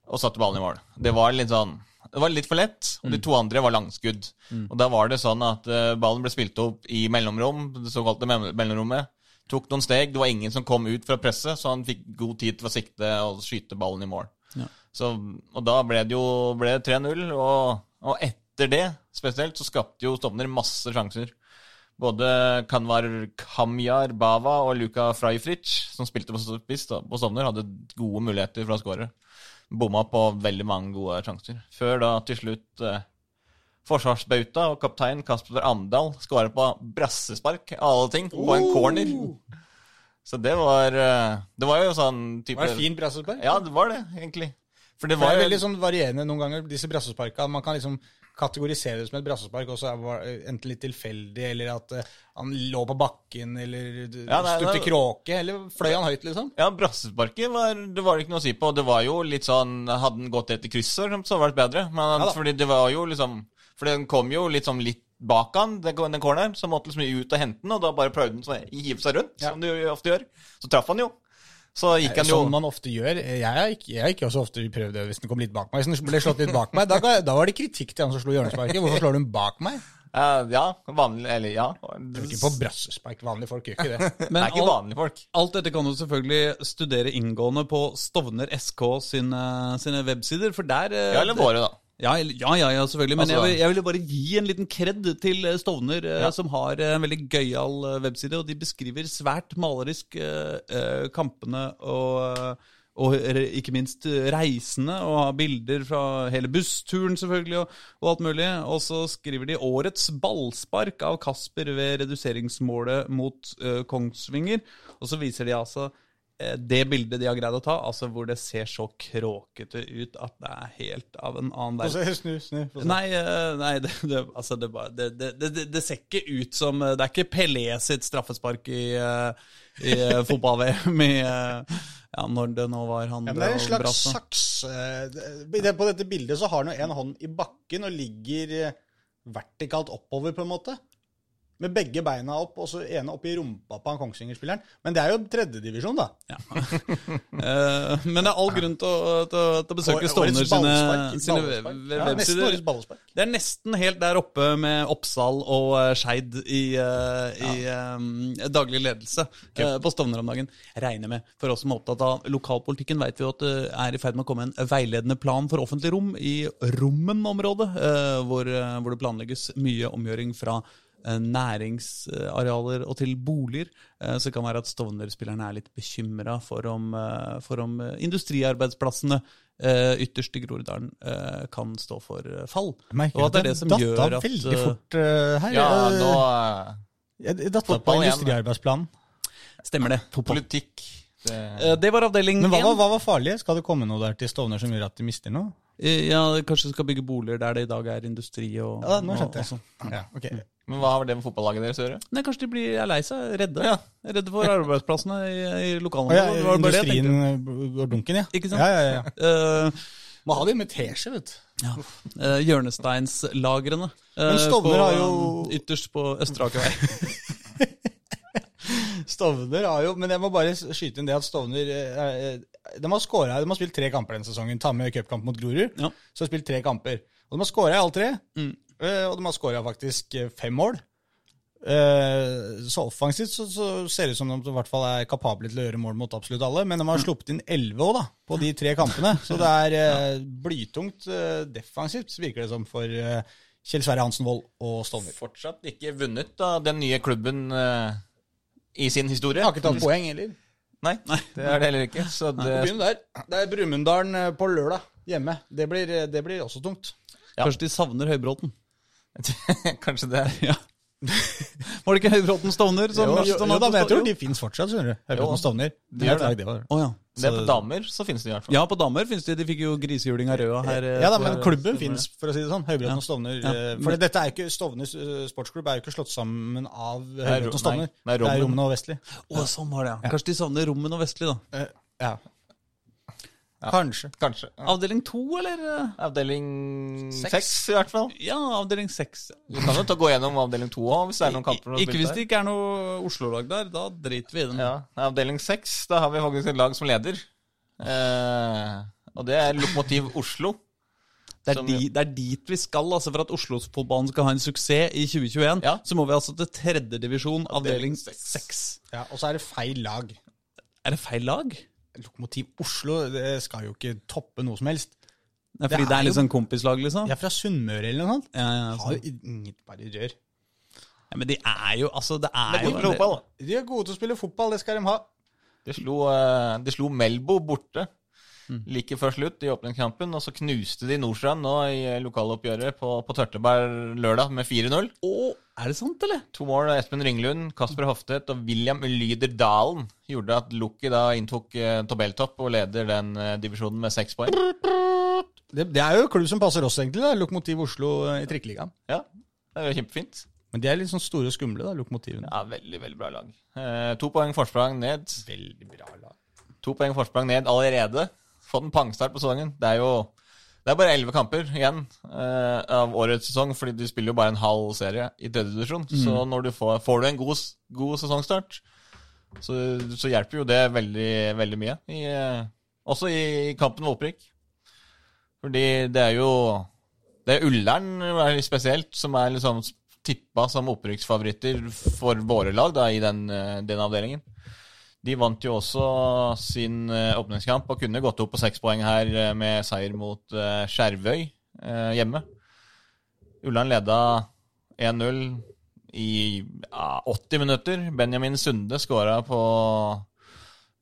og satte ballen i mål. Det var litt sånn Det var litt for lett, og de to andre var langskudd. Og da var det sånn at eh, ballen ble spilt opp i mellomrom, det såkalte mell- mellomrommet. Tok noen steg, det var ingen som kom ut fra presset, så han fikk god tid til å sikte og skyte ballen i mål. Ja. Så, og da ble det jo 3-0, og, og etter det spesielt så skapte jo Stovner masse sjanser. Både Kanvar Kamjar Bava og Luka Freifritsch, som spilte på spiss på Stovner, hadde gode muligheter for å skåre. Bomma på veldig mange gode sjanser. Før da til slutt eh, forsvarsbauta og kaptein Kasper Amdal skåra på brassespark, av alle ting, på en corner. Så det var eh, Det var jo sånn type Var det fin brassespark? Ja, det var det, egentlig. For det Det var jo veldig sånn varierende noen ganger, disse brassesparka. Man kan liksom kategorisere det som et brassespark, og så var det enten litt tilfeldig, eller at eh, han lå på bakken, eller Ja, stupte kråke, eller fløy han høyt, liksom. Ja, brassesparket var det var ikke noe å si på. Det var jo litt sånn Hadde den gått etter krysset, så hadde det vært bedre. Men Ja fordi det var jo liksom For den kom jo litt sånn litt bak han, den, den corneren, så måtte liksom ut og hente den, og da bare prøvde han å hive seg rundt, Ja. som du ofte gjør. Så traff han jo. Så gikk han jo Sånn man ofte gjør. Jeg har ikke, ikke også ofte prøvd det hvis den kom litt bak meg. Hvis den ble slått litt bak meg, da, da var det kritikk til han som slo hjørnesparket. Hvorfor slår du den bak meg? Uh, Ja, vanlig Eller ja. Ikke på brassespark. Vanlige folk gjør ikke det. [LAUGHS] Det er ikke vanlige folk. alt dette kan du selvfølgelig studere inngående på Stovner SK sine, sine websider, for der eh, Ja, eller våre, da. Ja, ja, ja, ja selvfølgelig. Men Altså- jeg, vil, jeg ville bare gi en liten kred til eh, Stovner, eh, Ja. som har en veldig gøyal eh, webside. Og de beskriver svært malerisk eh, kampene og, og ikke minst reisende. og har bilder fra hele bussturen, selvfølgelig, og, og alt mulig. Og så skriver de 'Årets ballspark av Kasper ved reduseringsmålet mot eh, Kongsvinger'. Og så viser de altså det bildet de har greid å ta, altså hvor det ser så kråkete ut at det er helt av en annen verden. Snu, snu. Nei, eh, nei [LAUGHS] det, det, altså det, bare, det, ser ikke ut som Det er ikke Pelé sitt straffespark i, eh, i eh, [LAUGHS] fotball-VM i eh, Ja, når det nå var han Ja, det er en slags saks eh, På dette bildet så har han jo en hånd i bakken og ligger eh, vertikalt oppover, på en måte. Med begge beina opp, og så ene opp i rumpa på han Kongsvinger-spilleren. Men det er jo tredjedivisjon, da. [LAUGHS] Eh, men det er all grunn til å, til, til å besøke Stovner sine, sine websider. web- Ja. Det er nesten helt der oppe med Oppsal og uh, Skeid i, eh, i eh, daglig ledelse eh, på Stovner om dagen. Regner med. For oss som er opptatt av lokalpolitikken, vet vi at det er i ferd med å komme en veiledende plan for offentlig rom i Rommen-området, hvor, hvor det planlegges mye omgjøring fra næringsarealer og til boliger. Eh, Så det kan være at Stovner-spillerne er litt bekymra for om, eh, for om eh, industriarbeidsplassene eh, ytterst i Groruddalen eh, kan stå for eh, fall. Jeg merker Og at det er det som gjør at at veldig eh, fort eh, her. Ja, nå eh, Jeg datt på industriarbeidsplanen. Stemmer det. Fotball. Politikk det, Eh, Det var avdeling Men hva, var- hva var farlig? Skal det komme noe der til Stovner som gjør at de mister noe? Eh, Ja, kanskje skal bygge boliger der det i dag er industri og Ja, nå skjønte skjønte og sånn. jeg. Ja, ok. Men hva har det med fotballaget deres å gjøre? Nei, kanskje de blir er lei seg, redde. Ja. Redde for arbeidsplassene i, i lokalområdet. ja, industrien går dunken, ja. Ikke sant? Ja, ja, ja. Uh, [LAUGHS] Må ha det med teskje, vet du. ja. Uh, Hjørnesteinslagrene. Uh, Men Stovner på, har jo- eh, Ytterst på Østre Aker vei. [LAUGHS] Stovner har jo Men jeg må bare skyte inn det at Stovner eh, De har scoret, de har spilt tre kamper denne sesongen. Ta med cupkamp mot Grorud. Ja. Så har de spilt tre kamper. Og de har skåra i alle tre. Mm. Eh, Og de har skåra faktisk eh, fem mål. Eh, Så offensivt så, så ser det ut som de i hvert fall er kapable til å gjøre mål mot absolutt alle. Men de har sluppet inn elleve òg, da, på de tre kampene. [LAUGHS] Så det er eh, blytungt defensivt, virker det som, for Kjell Sverre Hansen Wold og Stovner. Fortsatt ikke vunnet av den nye klubben i sin historie. Jeg har ikke tatt poeng heller. Nei, det er det heller ikke. Så det, der. Det er Brumunddalen på lørdag hjemme. Det blir, det blir også tungt. Ja. Kanskje de savner Høybråten. [LAUGHS] kanskje det. Ja. [LAUGHS] Var det ikke Høybråten Stovner? som Jo, jo, jo da, men jeg tror de fins fortsatt, skjønner du. Høybråten Stovner. de Det det oh, ja. Det er på damer, så finnes de i hvert fall. Ja, på damer finnes de. De fikk jo grisehjuling av Røa her. eh, Ja da, men klubben fins, for å si det sånn. Høybråten Ja. og Stovner. Ja. eh, For dette er ikke Stovner eh, sportsklubb er jo ikke slått sammen av Høybråten og Stovner. nei, nei, det er Rommen. Og Vestli. Å, sånn var det, ja. Kanskje de savner Rommen og Vestli, da. Eh, Ja. Kanskje. Kanskje. Ja. Avdeling to, eller? Avdeling Seks. i hvert fall. Ja, avdeling seks. Du kan jo ta gå gjennom avdeling to òg, hvis det er noen kamper. Ikke spille hvis det ikke er noe Oslo-lag der. Da driter vi i dem. Ja, Avdeling seks, da har vi faktisk et lag som leder. Eh, og det er Lokomotiv Oslo. Det er, di, det er dit vi skal. altså For at Oslo-fotballen skal ha en suksess i 2021, Ja. så må vi altså til tredjedivisjon, avdeling seks. Ja, og så er det feil lag. Er det feil lag? Lokomotiv Oslo det skal jo ikke toppe noe som helst. Ja, fordi det er er litt sånn kompislag, liksom? De er fra Sunnmøre eller noe sånt. Ja, ja, Har sånn. inget bare rør. ja, Men de er jo Altså, det er Det er jo fotball, da. De er gode til å spille fotball, det skal de ha. De slo, eh, de slo Melbo borte like før slutt i åpningskampen. Og så knuste de Nordstrand nå i eh, lokaloppgjøret på, på Tørteberg lørdag med 4-0. Å, er det sant, eller? To mål av Espen Ringlund, Kasper Hoftet og William Lyder Dalen gjorde at Lucky da inntok eh, tabelltopp og leder den eh, divisjonen med seks poeng. Det, det er jo en klubb som passer oss, egentlig. da, Lokomotiv Oslo eh, i Trikkeligaen. Ja, det er jo kjempefint. Men de er litt sånn store og skumle, da, lokomotivene. Ja, Veldig, veldig bra lag. Eh, to poeng forsprang ned. Veldig bra lag. To poeng forsprang ned allerede. Fått en pangstart på sesongen. Det er jo det er bare elleve kamper igjen eh, av årets sesong, fordi de spiller jo bare en halv serie i tredje divisjon. Så når du får, får du en god, god sesongstart, så, så hjelper jo det veldig, veldig mye. I, eh, også i kampen med opprykk. Fordi det er jo Det er Ullern er spesielt som er liksom tippa som opprykksfavoritter for våre lag da, i den, eh, den avdelingen. De vant jo også sin eh, åpningskamp og kunne gått opp på seks poeng her eh, med seier mot eh, Skjervøy hjemme. Ullern leda 1-0 i ja, 80 minutter. Benjamin Sunde skåra på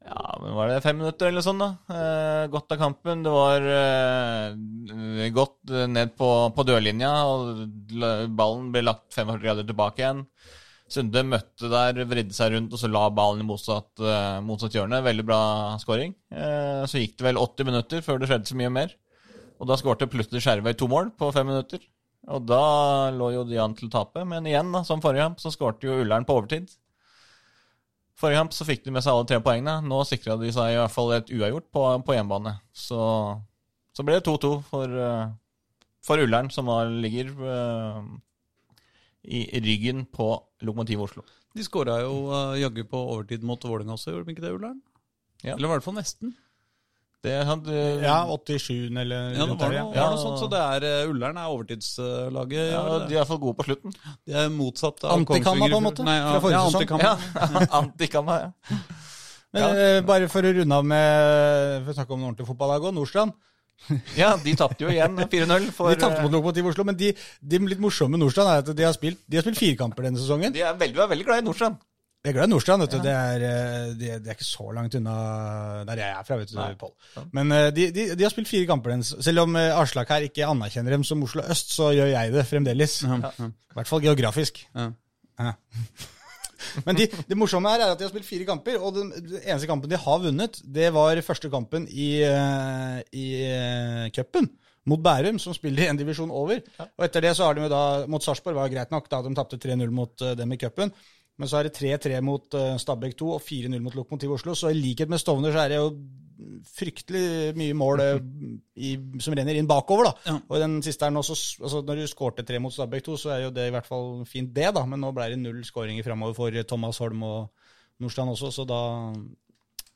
ja, men var det fem minutter eller sånn, da? Eh, godt av kampen. Det var eh, godt ned på, på dørlinja, og ballen ble lagt 45 grader tilbake igjen. Sunde møtte der, vridde seg rundt, og så la ballen i motsatt, eh, motsatt hjørne. Veldig bra scoring. Eh, så gikk det vel 80 minutter før det skjedde så mye mer. Og da skårte plutselig Skjervøy to mål på fem minutter. Og da lå jo de an til å tape. Men igjen, da, som forrige kamp, så skårte jo Ullern på overtid. Forrige kamp så fikk de med seg alle tre poengene. Nå sikra de seg i hvert fall et uavgjort på, på hjemmebane. Så, så ble det 2-2 for, eh, for Ullern, som var, ligger uh, i ryggen på Lokomotiv Oslo. De skåra jo uh, jaggu på overtid mot Vålerenga også, gjorde de ikke det, Ullern? Ja. Eller i hvert fall nesten. Det hadde, Ja, 87 eller Ja, det var noe, ja. noe sånt, så det er uh, Ullern er overtidslaget. ja, Ja, de er i hvert fall gode på slutten. de er motsatt av Antikamma, på en måte, Nei, ja, fra forrige ja, sesong. antikamma. Ja, [LAUGHS] Antikamma, ja. Men eh, bare for å runde av med For å snakke om den ordentlig fotballag òg. Nordstrand. [LAUGHS] Ja, de tapte jo igjen 4-0 for De tapte mot Lokomotiv Oslo, men de, de litt morsomme med Nordstrand er at de har spilt, de har spilt fire kamper denne sesongen. De er veldig, veldig glad i Nordstrand. Jeg er glad i Nordstrand. vet du. Det, er, det, det er ikke så langt unna der jeg er fra, vet du. Pål. Men eh, de, de, de har spilt fire kamper. Selv om eh, Aslak her ikke anerkjenner dem som Oslo øst, så gjør jeg det fremdeles. Ja, ja. I hvert fall geografisk. Ja. Ja. Men de, det morsomme her er at de har spilt fire kamper, og den, eneste kampen de har vunnet, det var første kampen i, eh, i eh, cupen. Mot Bærum, som spiller i en divisjon over. Og etter det så har de jo da mot Sarpsborg, var greit nok da de tapte 3-0 mot eh, dem i cupen. Men så er det 3-3 mot uh, Stabæk 2 og 4-0 mot Lokomotiv Oslo. Så i likhet med Stovner så er det jo fryktelig mye mål eh, i, som renner inn bakover, da. Ja. Og den siste her nå, så, altså Når du skårte tre mot Stabæk 2, så er jo det i hvert fall fint, det, da. Men nå ble det null skåringer framover for Thomas Holm og Nordstrand også, så da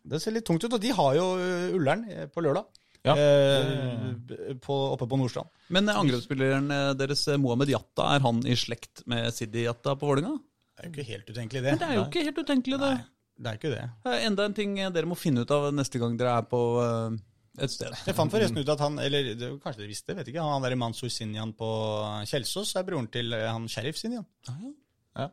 Det ser litt tungt ut. Og de har jo eh, Ullern eh, på lørdag. Ja. Eh, på, oppe på Nordstrand. Men eh, angrepsspilleren eh, deres, Mohammed Jatta, er han i slekt med Sidi Jatta på Vålerenga? Det er jo ikke helt utenkelig, det. Men det er jo ikke helt utenkelig, det. Nei, Det er ikke det. Det enda en ting dere må finne ut av neste gang dere er på eh, et sted. Jeg fant forresten ut at han, eller kanskje dere visste, vet ikke, han der Mansour Sinjan på Kjelsås er broren til eh, han sheriff Sinjan. Ja.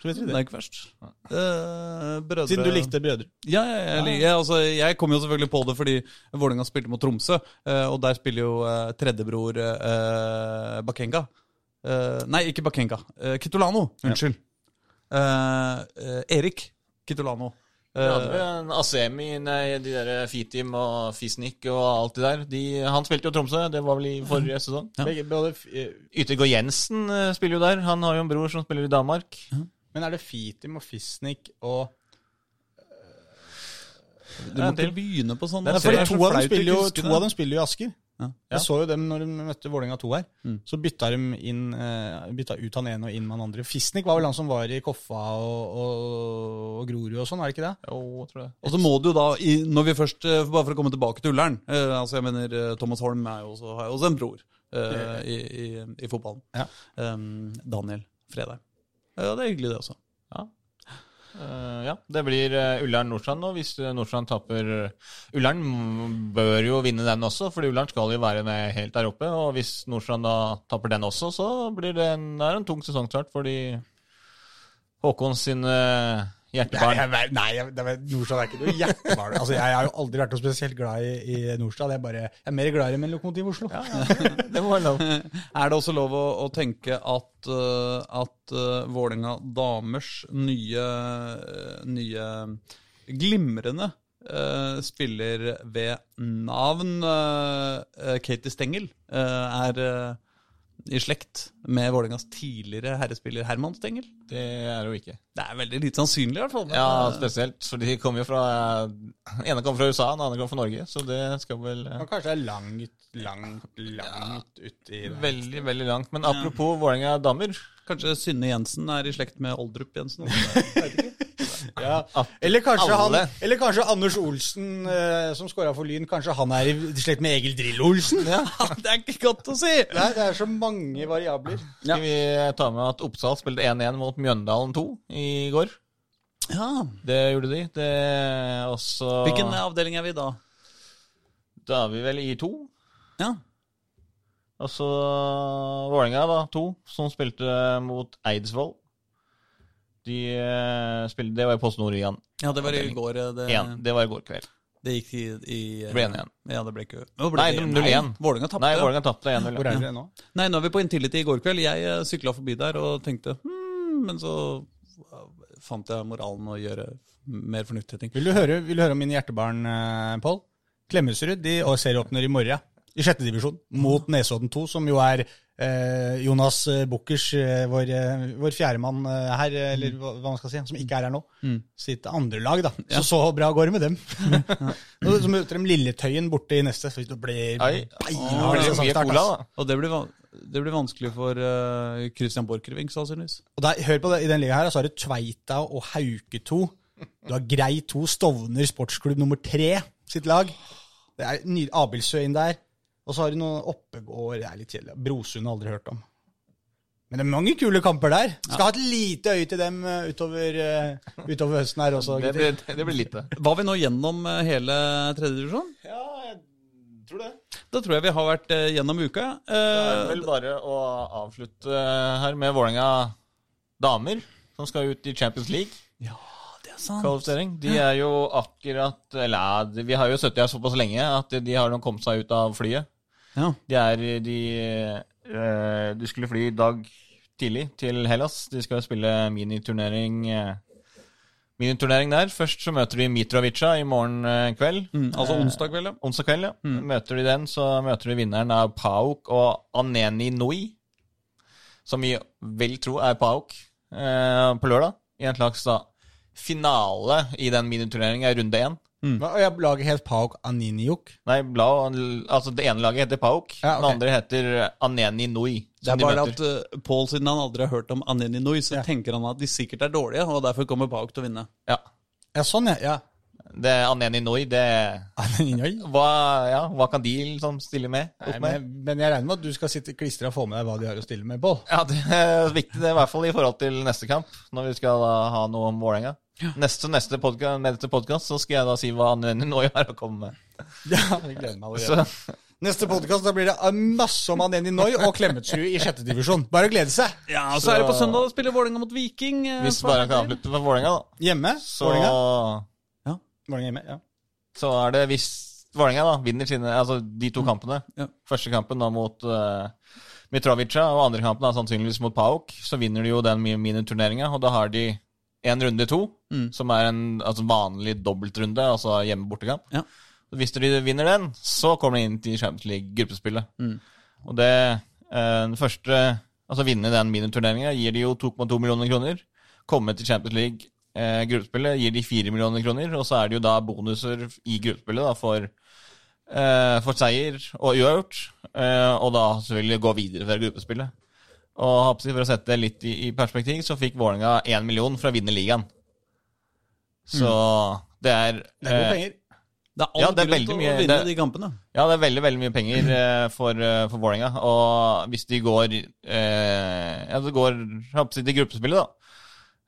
Så vet Det dere er det. ikke verst. Eh, brødre Siden du likte brødre. Ja, jeg, jeg, liker- jeg, altså, jeg kom jo selvfølgelig på det fordi Vålerenga spilte mot Tromsø, eh, og der spiller jo eh, tredjebror eh, Bakenga. Eh, nei, ikke Bakenga. Uh, Kitolano. Unnskyld. Eh, Uh, Erik Kitolano. Uh, ja, det en Asemi, nei, de der Fitim og Fisnik og alt det der. De, han spilte jo Tromsø, det var vel i forrige sesong. Ja. Begge, både, eh, Yttergård Jensen eh, spiller jo der. Han har jo en bror som spiller i Danmark. men er det Fitim og Fisnik og du må ikke begynne på sånn. Det er altså, Fordi det er så to av, dem spiller jo, to av dem spiller jo i Asker. Ja. Jeg så jo dem når de møtte Vålerenga 2 her. Mm. Så bytta de inn eh, bytta ut han ene og inn med han andre. Fisnik var vel han som var i Koffa og, og, og Grorud og sånn, er det ikke det? Jo, tror jeg. Og så må du jo da, i, når vi først, eh, bare for å komme tilbake til Ullern eh, altså jeg mener Thomas Holm er jo også, har jo også en bror uh, i, i, i fotballen. Ja. Um, Daniel Fredheim. Ja, det er hyggelig det også. Eh, ja, det blir uh, Ullern-Nordstrand nå. Hvis uh, Nordstrand taper uh, Ullern bør jo vinne den også, fordi Ullern skal jo være med helt der oppe. Og hvis Nordstrand da taper den også, så blir det en, det en tung sesongstart fordi Håkon sin uh, Nei, jeg, nei jeg, det er, Nordstrand er ikke noe hjertebarn. Altså, jeg har jo aldri vært noe spesielt glad i, i Nordstrand. Jeg, bare, jeg er mer glad i dem enn Lokomotiv Oslo. [LAUGHS] Det må være lov. Er det også lov å, å tenke at, uh, at uh, Vålerenga damers nye, uh, nye glimrende uh, spiller ved navn uh, uh, Katie Stengel er i slekt med Vålerengas tidligere herrespiller Herman Stengel? Det er det jo ikke. Det er veldig lite sannsynlig, i hvert fall. Ja, spesielt. For de kommer jo fra Den ene kommer fra USA, den andre kommer fra Norge. Så det skal vel eh, kanskje det er langt, langt, langt uti. Veldig, veldig langt. Men apropos Vålerenga damer. Kanskje Synne Jensen er i slekt med Oldrup Jensen? [LAUGHS] Ja. Eller, kanskje han, eller kanskje Anders Olsen, eh, som scora for Lyn, kanskje han er i slekt med Egil Drill-Olsen? Ja, det er ikke godt å si! Nei, det er så mange variabler. Skal vi ta med at Oppsal spilte 1-1 mot Mjøndalen 2 i går? Ja. Det gjorde de. Det også Hvilken avdeling er vi da? Da er vi vel i to. Ja. Og så Vålerenga, da, to, som spilte mot Eidsvoll. De eh, spilte Det var i Post Nord igjen. ja, det var i går. eh, Det, Én. Det var i går kveld. det gikk i, i Det ble 1-1. Ja, det ble ikke ble Nei, det 0-1. Vålerenga tapte. Nei, Vålerenga tapte 1-0. Hvor er dere nå? Nei, nå er vi på Intility i går kveld. Jeg uh, sykla forbi der og tenkte hmm, Men så fant jeg moralen å gjøre mer fornuftige ting. Vil du høre, vil du høre om mine hjertebarn, eh, Pål? Klemetsrud de serieåpner i morgen, i sjette divisjon, mot Nesodden 2, som jo er eh, Jonas eh, Bukkers, eh, vår, eh, vår fjerdemann her, eller hva, man skal si, som ikke er her nå, sitt andre lag. da. Så så bra går det med dem. ja. [LAUGHS] så møter de Lilletøyen borte i neste, så det blir Oi. beina Det blir blir så mye sesongstart, cola, ass. da. Og det blir, det blir vanskelig for uh, Christian Borchgrevink, sannsynligvis. Og der, hør på det, I den ligaen her så har du Tveita og Hauke 2. Du har Grei 2, Stovner sportsklubb nummer 3 sitt lag. Det er Abildsø inn der. Og så har du noen Oppegård Det er litt kjedelig. Brosund har aldri hørt om. Men det er mange kule kamper der. Skal ha et lite øye til dem eh, utover, eh, utover høsten her også. Det, det, det blir lite. Var vi nå gjennom eh, hele tredjedivisjon? Ja, jeg tror det. Da tror jeg vi har vært gjennom uka. Det er Eh, vel bare å avslutte her med Vålerenga damer, som skal ut i Champions League. ja. Kvalifisering. De er jo akkurat Eller vi har jo sittet her såpass lenge at de har nå kommet seg ut av flyet. Ja. De er De, eh, de skulle fly i dag tidlig til Hellas. De skal spille miniturnering eh, Miniturnering der. Først så møter de Mitrovica i morgen eh, kveld. Mm, altså onsdag, kveld, ja. Onsdag kveld, ja. Møter de den, så møter de vinneren av Pauk og Aneni Noi, Som vi vel tror er Pauk eh, på lørdag. I en slags da finale i den miniturneringa, runde én. Mm. Og jeg lager helt Pauk Aniniuk. Nei, bla, altså det ene laget heter Pauk, Ja, okay. det andre heter Aneni Noi. Det er de bare møter. at uh, Paul, siden han aldri har hørt om Aneni Noi, så Ja. tenker han at de sikkert er dårlige, og derfor kommer Pauk til å vinne. Ja. Ja, sånn, ja. ja. Det er Aneni Noi, det Aneni [LAUGHS] hva, ja, hva kan de liksom stille med? Nei, Opp med? men, men jeg regner med at du skal sitte klistra og få med deg hva de har å stille med, Pål. Ja, det er viktig, det er i hvert fall i forhold til neste kamp, når vi skal ha noe om Vålerenga. Neste, neste podkast, neste podcast, så skal jeg da si hva Aneni Nui [LAUGHS] har å komme med. Ja, jeg gleder meg Så. Neste podkast blir det masse om Aneni Noi og Klemetsrud i sjette divisjon. Bare å glede seg. Ja, og så er det på søndag å spille Vålerenga mot Viking. eh, hvis bare kan avslutte med Vålerenga, da. Hjemme. Så, Ja, Vålinga hjemme, ja. så er det hvis Vålerenga da vinner sine Altså de to kampene. Ja. Første kampen da mot uh, Mitrovica, og andre kampen da sannsynligvis mot Pauk. Så vinner de jo den mi- miniturneringa, og da har de en runde i to, Mm. som er en altså, vanlig dobbeltrunde, altså hjemme-bortekamp. Ja. Hvis de vinner den, så kommer de inn til Champions League-gruppespillet. Mm. Og det eh, den første Altså vinne den miniturneringa gir de jo 2,2 millioner kroner. Komme til Champions League eh, gruppespillet gir de 4 millioner kroner. Og så er det jo da bonuser i gruppespillet da for, eh, for seier og uavgjort. Eh, og da selvfølgelig gå videre fra gruppespillet. Og for å sette det litt i, i perspektiv, så fikk Vålerenga 1 million for å vinne ligaen. Så det er Det er gode eh, penger. Det er all Ja, det er grunn til å mye- vinne det- de kampene. Ja, det er veldig veldig mye penger eh, for, uh, for Vålerenga. Og hvis de går eh, Ja, det går til gruppespillet, da.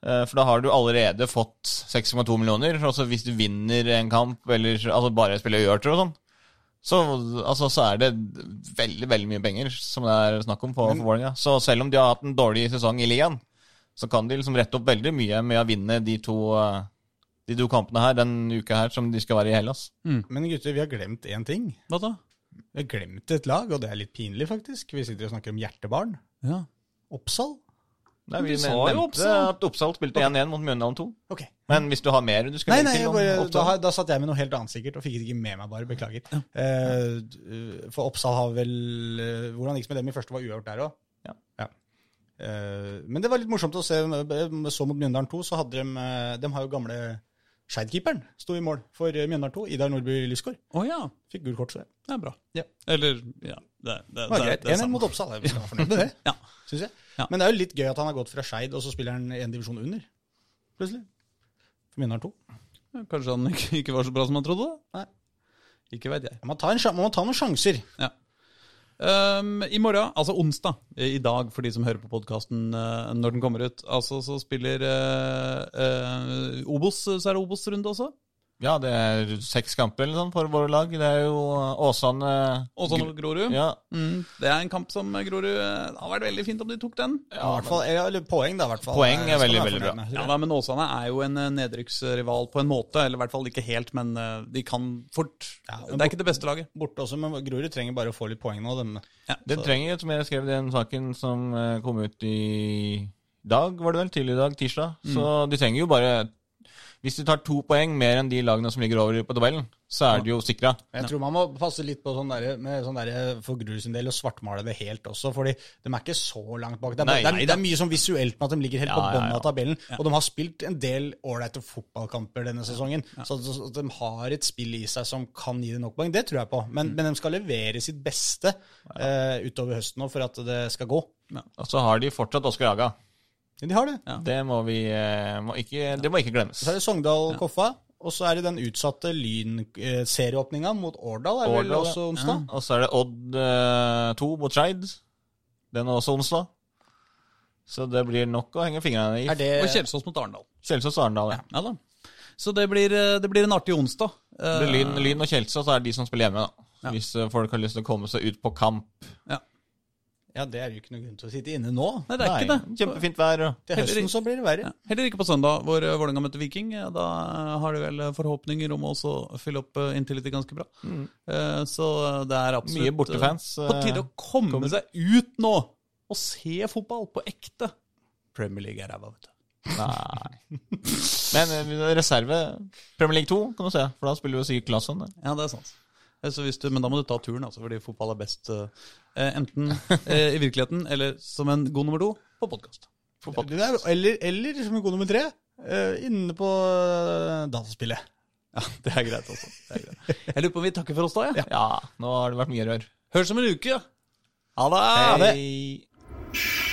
Eh, for da har du allerede fått 6,2 millioner. Og så hvis du vinner en kamp, eller altså bare spiller uavgjort og sånn, så, altså, så er det veldig veldig mye penger som det er snakk om for, for Vålerenga. Så selv om de har hatt en dårlig sesong i ligaen, så kan de liksom rette opp veldig mye med å vinne de to, eh, de to kampene her den uka her som de skal være i Hellas. Men gutter, vi har glemt én ting. Hva da? Vi har glemt et lag, og det er litt pinlig, faktisk. Vi sitter og snakker om hjertebarn. Ja. Oppsal. Nei, vi sa jo Oppsal. at Oppsal spilte 1-1 mot Mjøndalen 2. Okay. Men hvis du har mer du skal Nei, nei, til jeg om bare, da, Oppsal har- da satt jeg med noe helt annet sikkert, og fikk det ikke med meg, bare. Beklager. Eh, for Oppsal har vel eh, Hvordan gikk det med dem i første? Var uavgjort der òg? Ja. Eh, men det var litt morsomt å se. Så mot Mjøndalen 2, så hadde de eh, De har jo gamle Skeid-keeperen sto i mål for eh, Mjøndalen 2. Idar Nordby Lysgård. Å ja. Fikk gult kort for det. Det er bra. Ja. Eller Ja. Det, det, Det var det, greit. det er 1-1 mot Oppsal. Jeg skal være fornøyd med det, [LAUGHS] Ja. Synes jeg. Ja. Men det er jo litt gøy at han har gått fra Skeid, og så spiller han en divisjon under. Plutselig. For mine har to. Ja, Kanskje han ikke, ikke var så bra som han trodde? da? Nei. Ikke vet jeg. Man må ta, en, man må ta noen sjanser. Ja. Um, I morgen, altså onsdag, i dag for de som hører på podkasten når den kommer ut, altså så spiller uh, uh, Obos, så er det Obos-runde også? Ja, det er seks kamper eller sånn for våre lag. Det er jo Åsane Åsane og Grorud. Ja, Mm, det er en kamp som Grorud eh, Det hadde vært veldig fint om de tok den. Ja, hvert fall, eller poeng, da. i hvert fall. Poeng er veldig, veldig bra. Ja, da, Men Åsane er jo en eh, nedrykksrival på en måte. Eller i hvert fall ikke helt, men eh, de kan fort Ja, Det er ikke det beste laget. Borte også, men Grorud trenger bare å få litt poeng nå. Dem. Ja, Det så- trenger, som jeg skrev i den saken som eh, kom ut i dag, var det vel? Tidlig i dag, tirsdag. Så de trenger jo bare Hvis de tar to poeng mer enn de lagene som ligger over på tabellen, så er de jo sikra. Jeg tror man må passe litt på sånn der, med sånn der, for Grorud sin del og svartmale det helt også, fordi de er ikke så langt bak. Det er, Nei, det er, nei det er mye sånn visuelt med at de ligger helt på Ja, på bunnen ja. av tabellen. Og de har spilt en del ålreite fotballkamper denne sesongen. Så, så de har et spill i seg som kan gi dem nok poeng. Det tror jeg på. Men, men de skal levere sitt beste eh, utover høsten nå for at det skal gå. Og så har de fortsatt Oskar Jaga. Men de har det. Ja. Det må vi eh, må ikke, Det må ikke glemmes. Så er det Sogndal-Koffa. Og så er det den utsatte Lyn-serieåpninga mot Årdal. er Årdal, ja. også onsdag? Og så er det Odd eh, 2 mot Skeid. Den er også onsdag. Så det blir nok å henge fingrene i. Det Og Kjelsås mot Arendal. Kjelsås og Arendal, ja. Ja da. Så det blir, eh, det blir en artig onsdag. Lyn, Lyn og Kjelsås er de som spiller hjemme, da. Ja. Hvis eh, folk har lyst til å komme seg ut på kamp. Ja. Ja, det er jo ikke noe grunn til å sitte inne nå. Nei, det er ikke det. Kjempefint vær. og- Til høsten ikke. så blir det verre. Ja. Heller ikke på søndag, hvor eh, Vålerenga møter Viking. Ja, Da eh, har de vel forhåpninger om å også fylle opp inntil Intility ganske bra. Eh, Så det er absolutt Mye bortefans, eh, På tide å komme kommer. seg ut nå og se fotball på ekte. Premier League er ræva, vet du. Nei. Men eh, reserve Premier League 2 kan du se, for da spiller jo sikkert Claesson. der. Ja, det er sant. Eh, Så hvis du, men da må du ta turen, altså, fordi fotball er best eh, enten eh, i virkeligheten eller som en god nummer to på podkast. Er, eller, eller som en god nummer tre, eh, inne på eh, dataspillet. Ja, det er greit greit. Jeg lurer på om vi takker for oss da, ja. Ja, nå har det vært mye rør. Høres om en uke. Ha det! Ha det.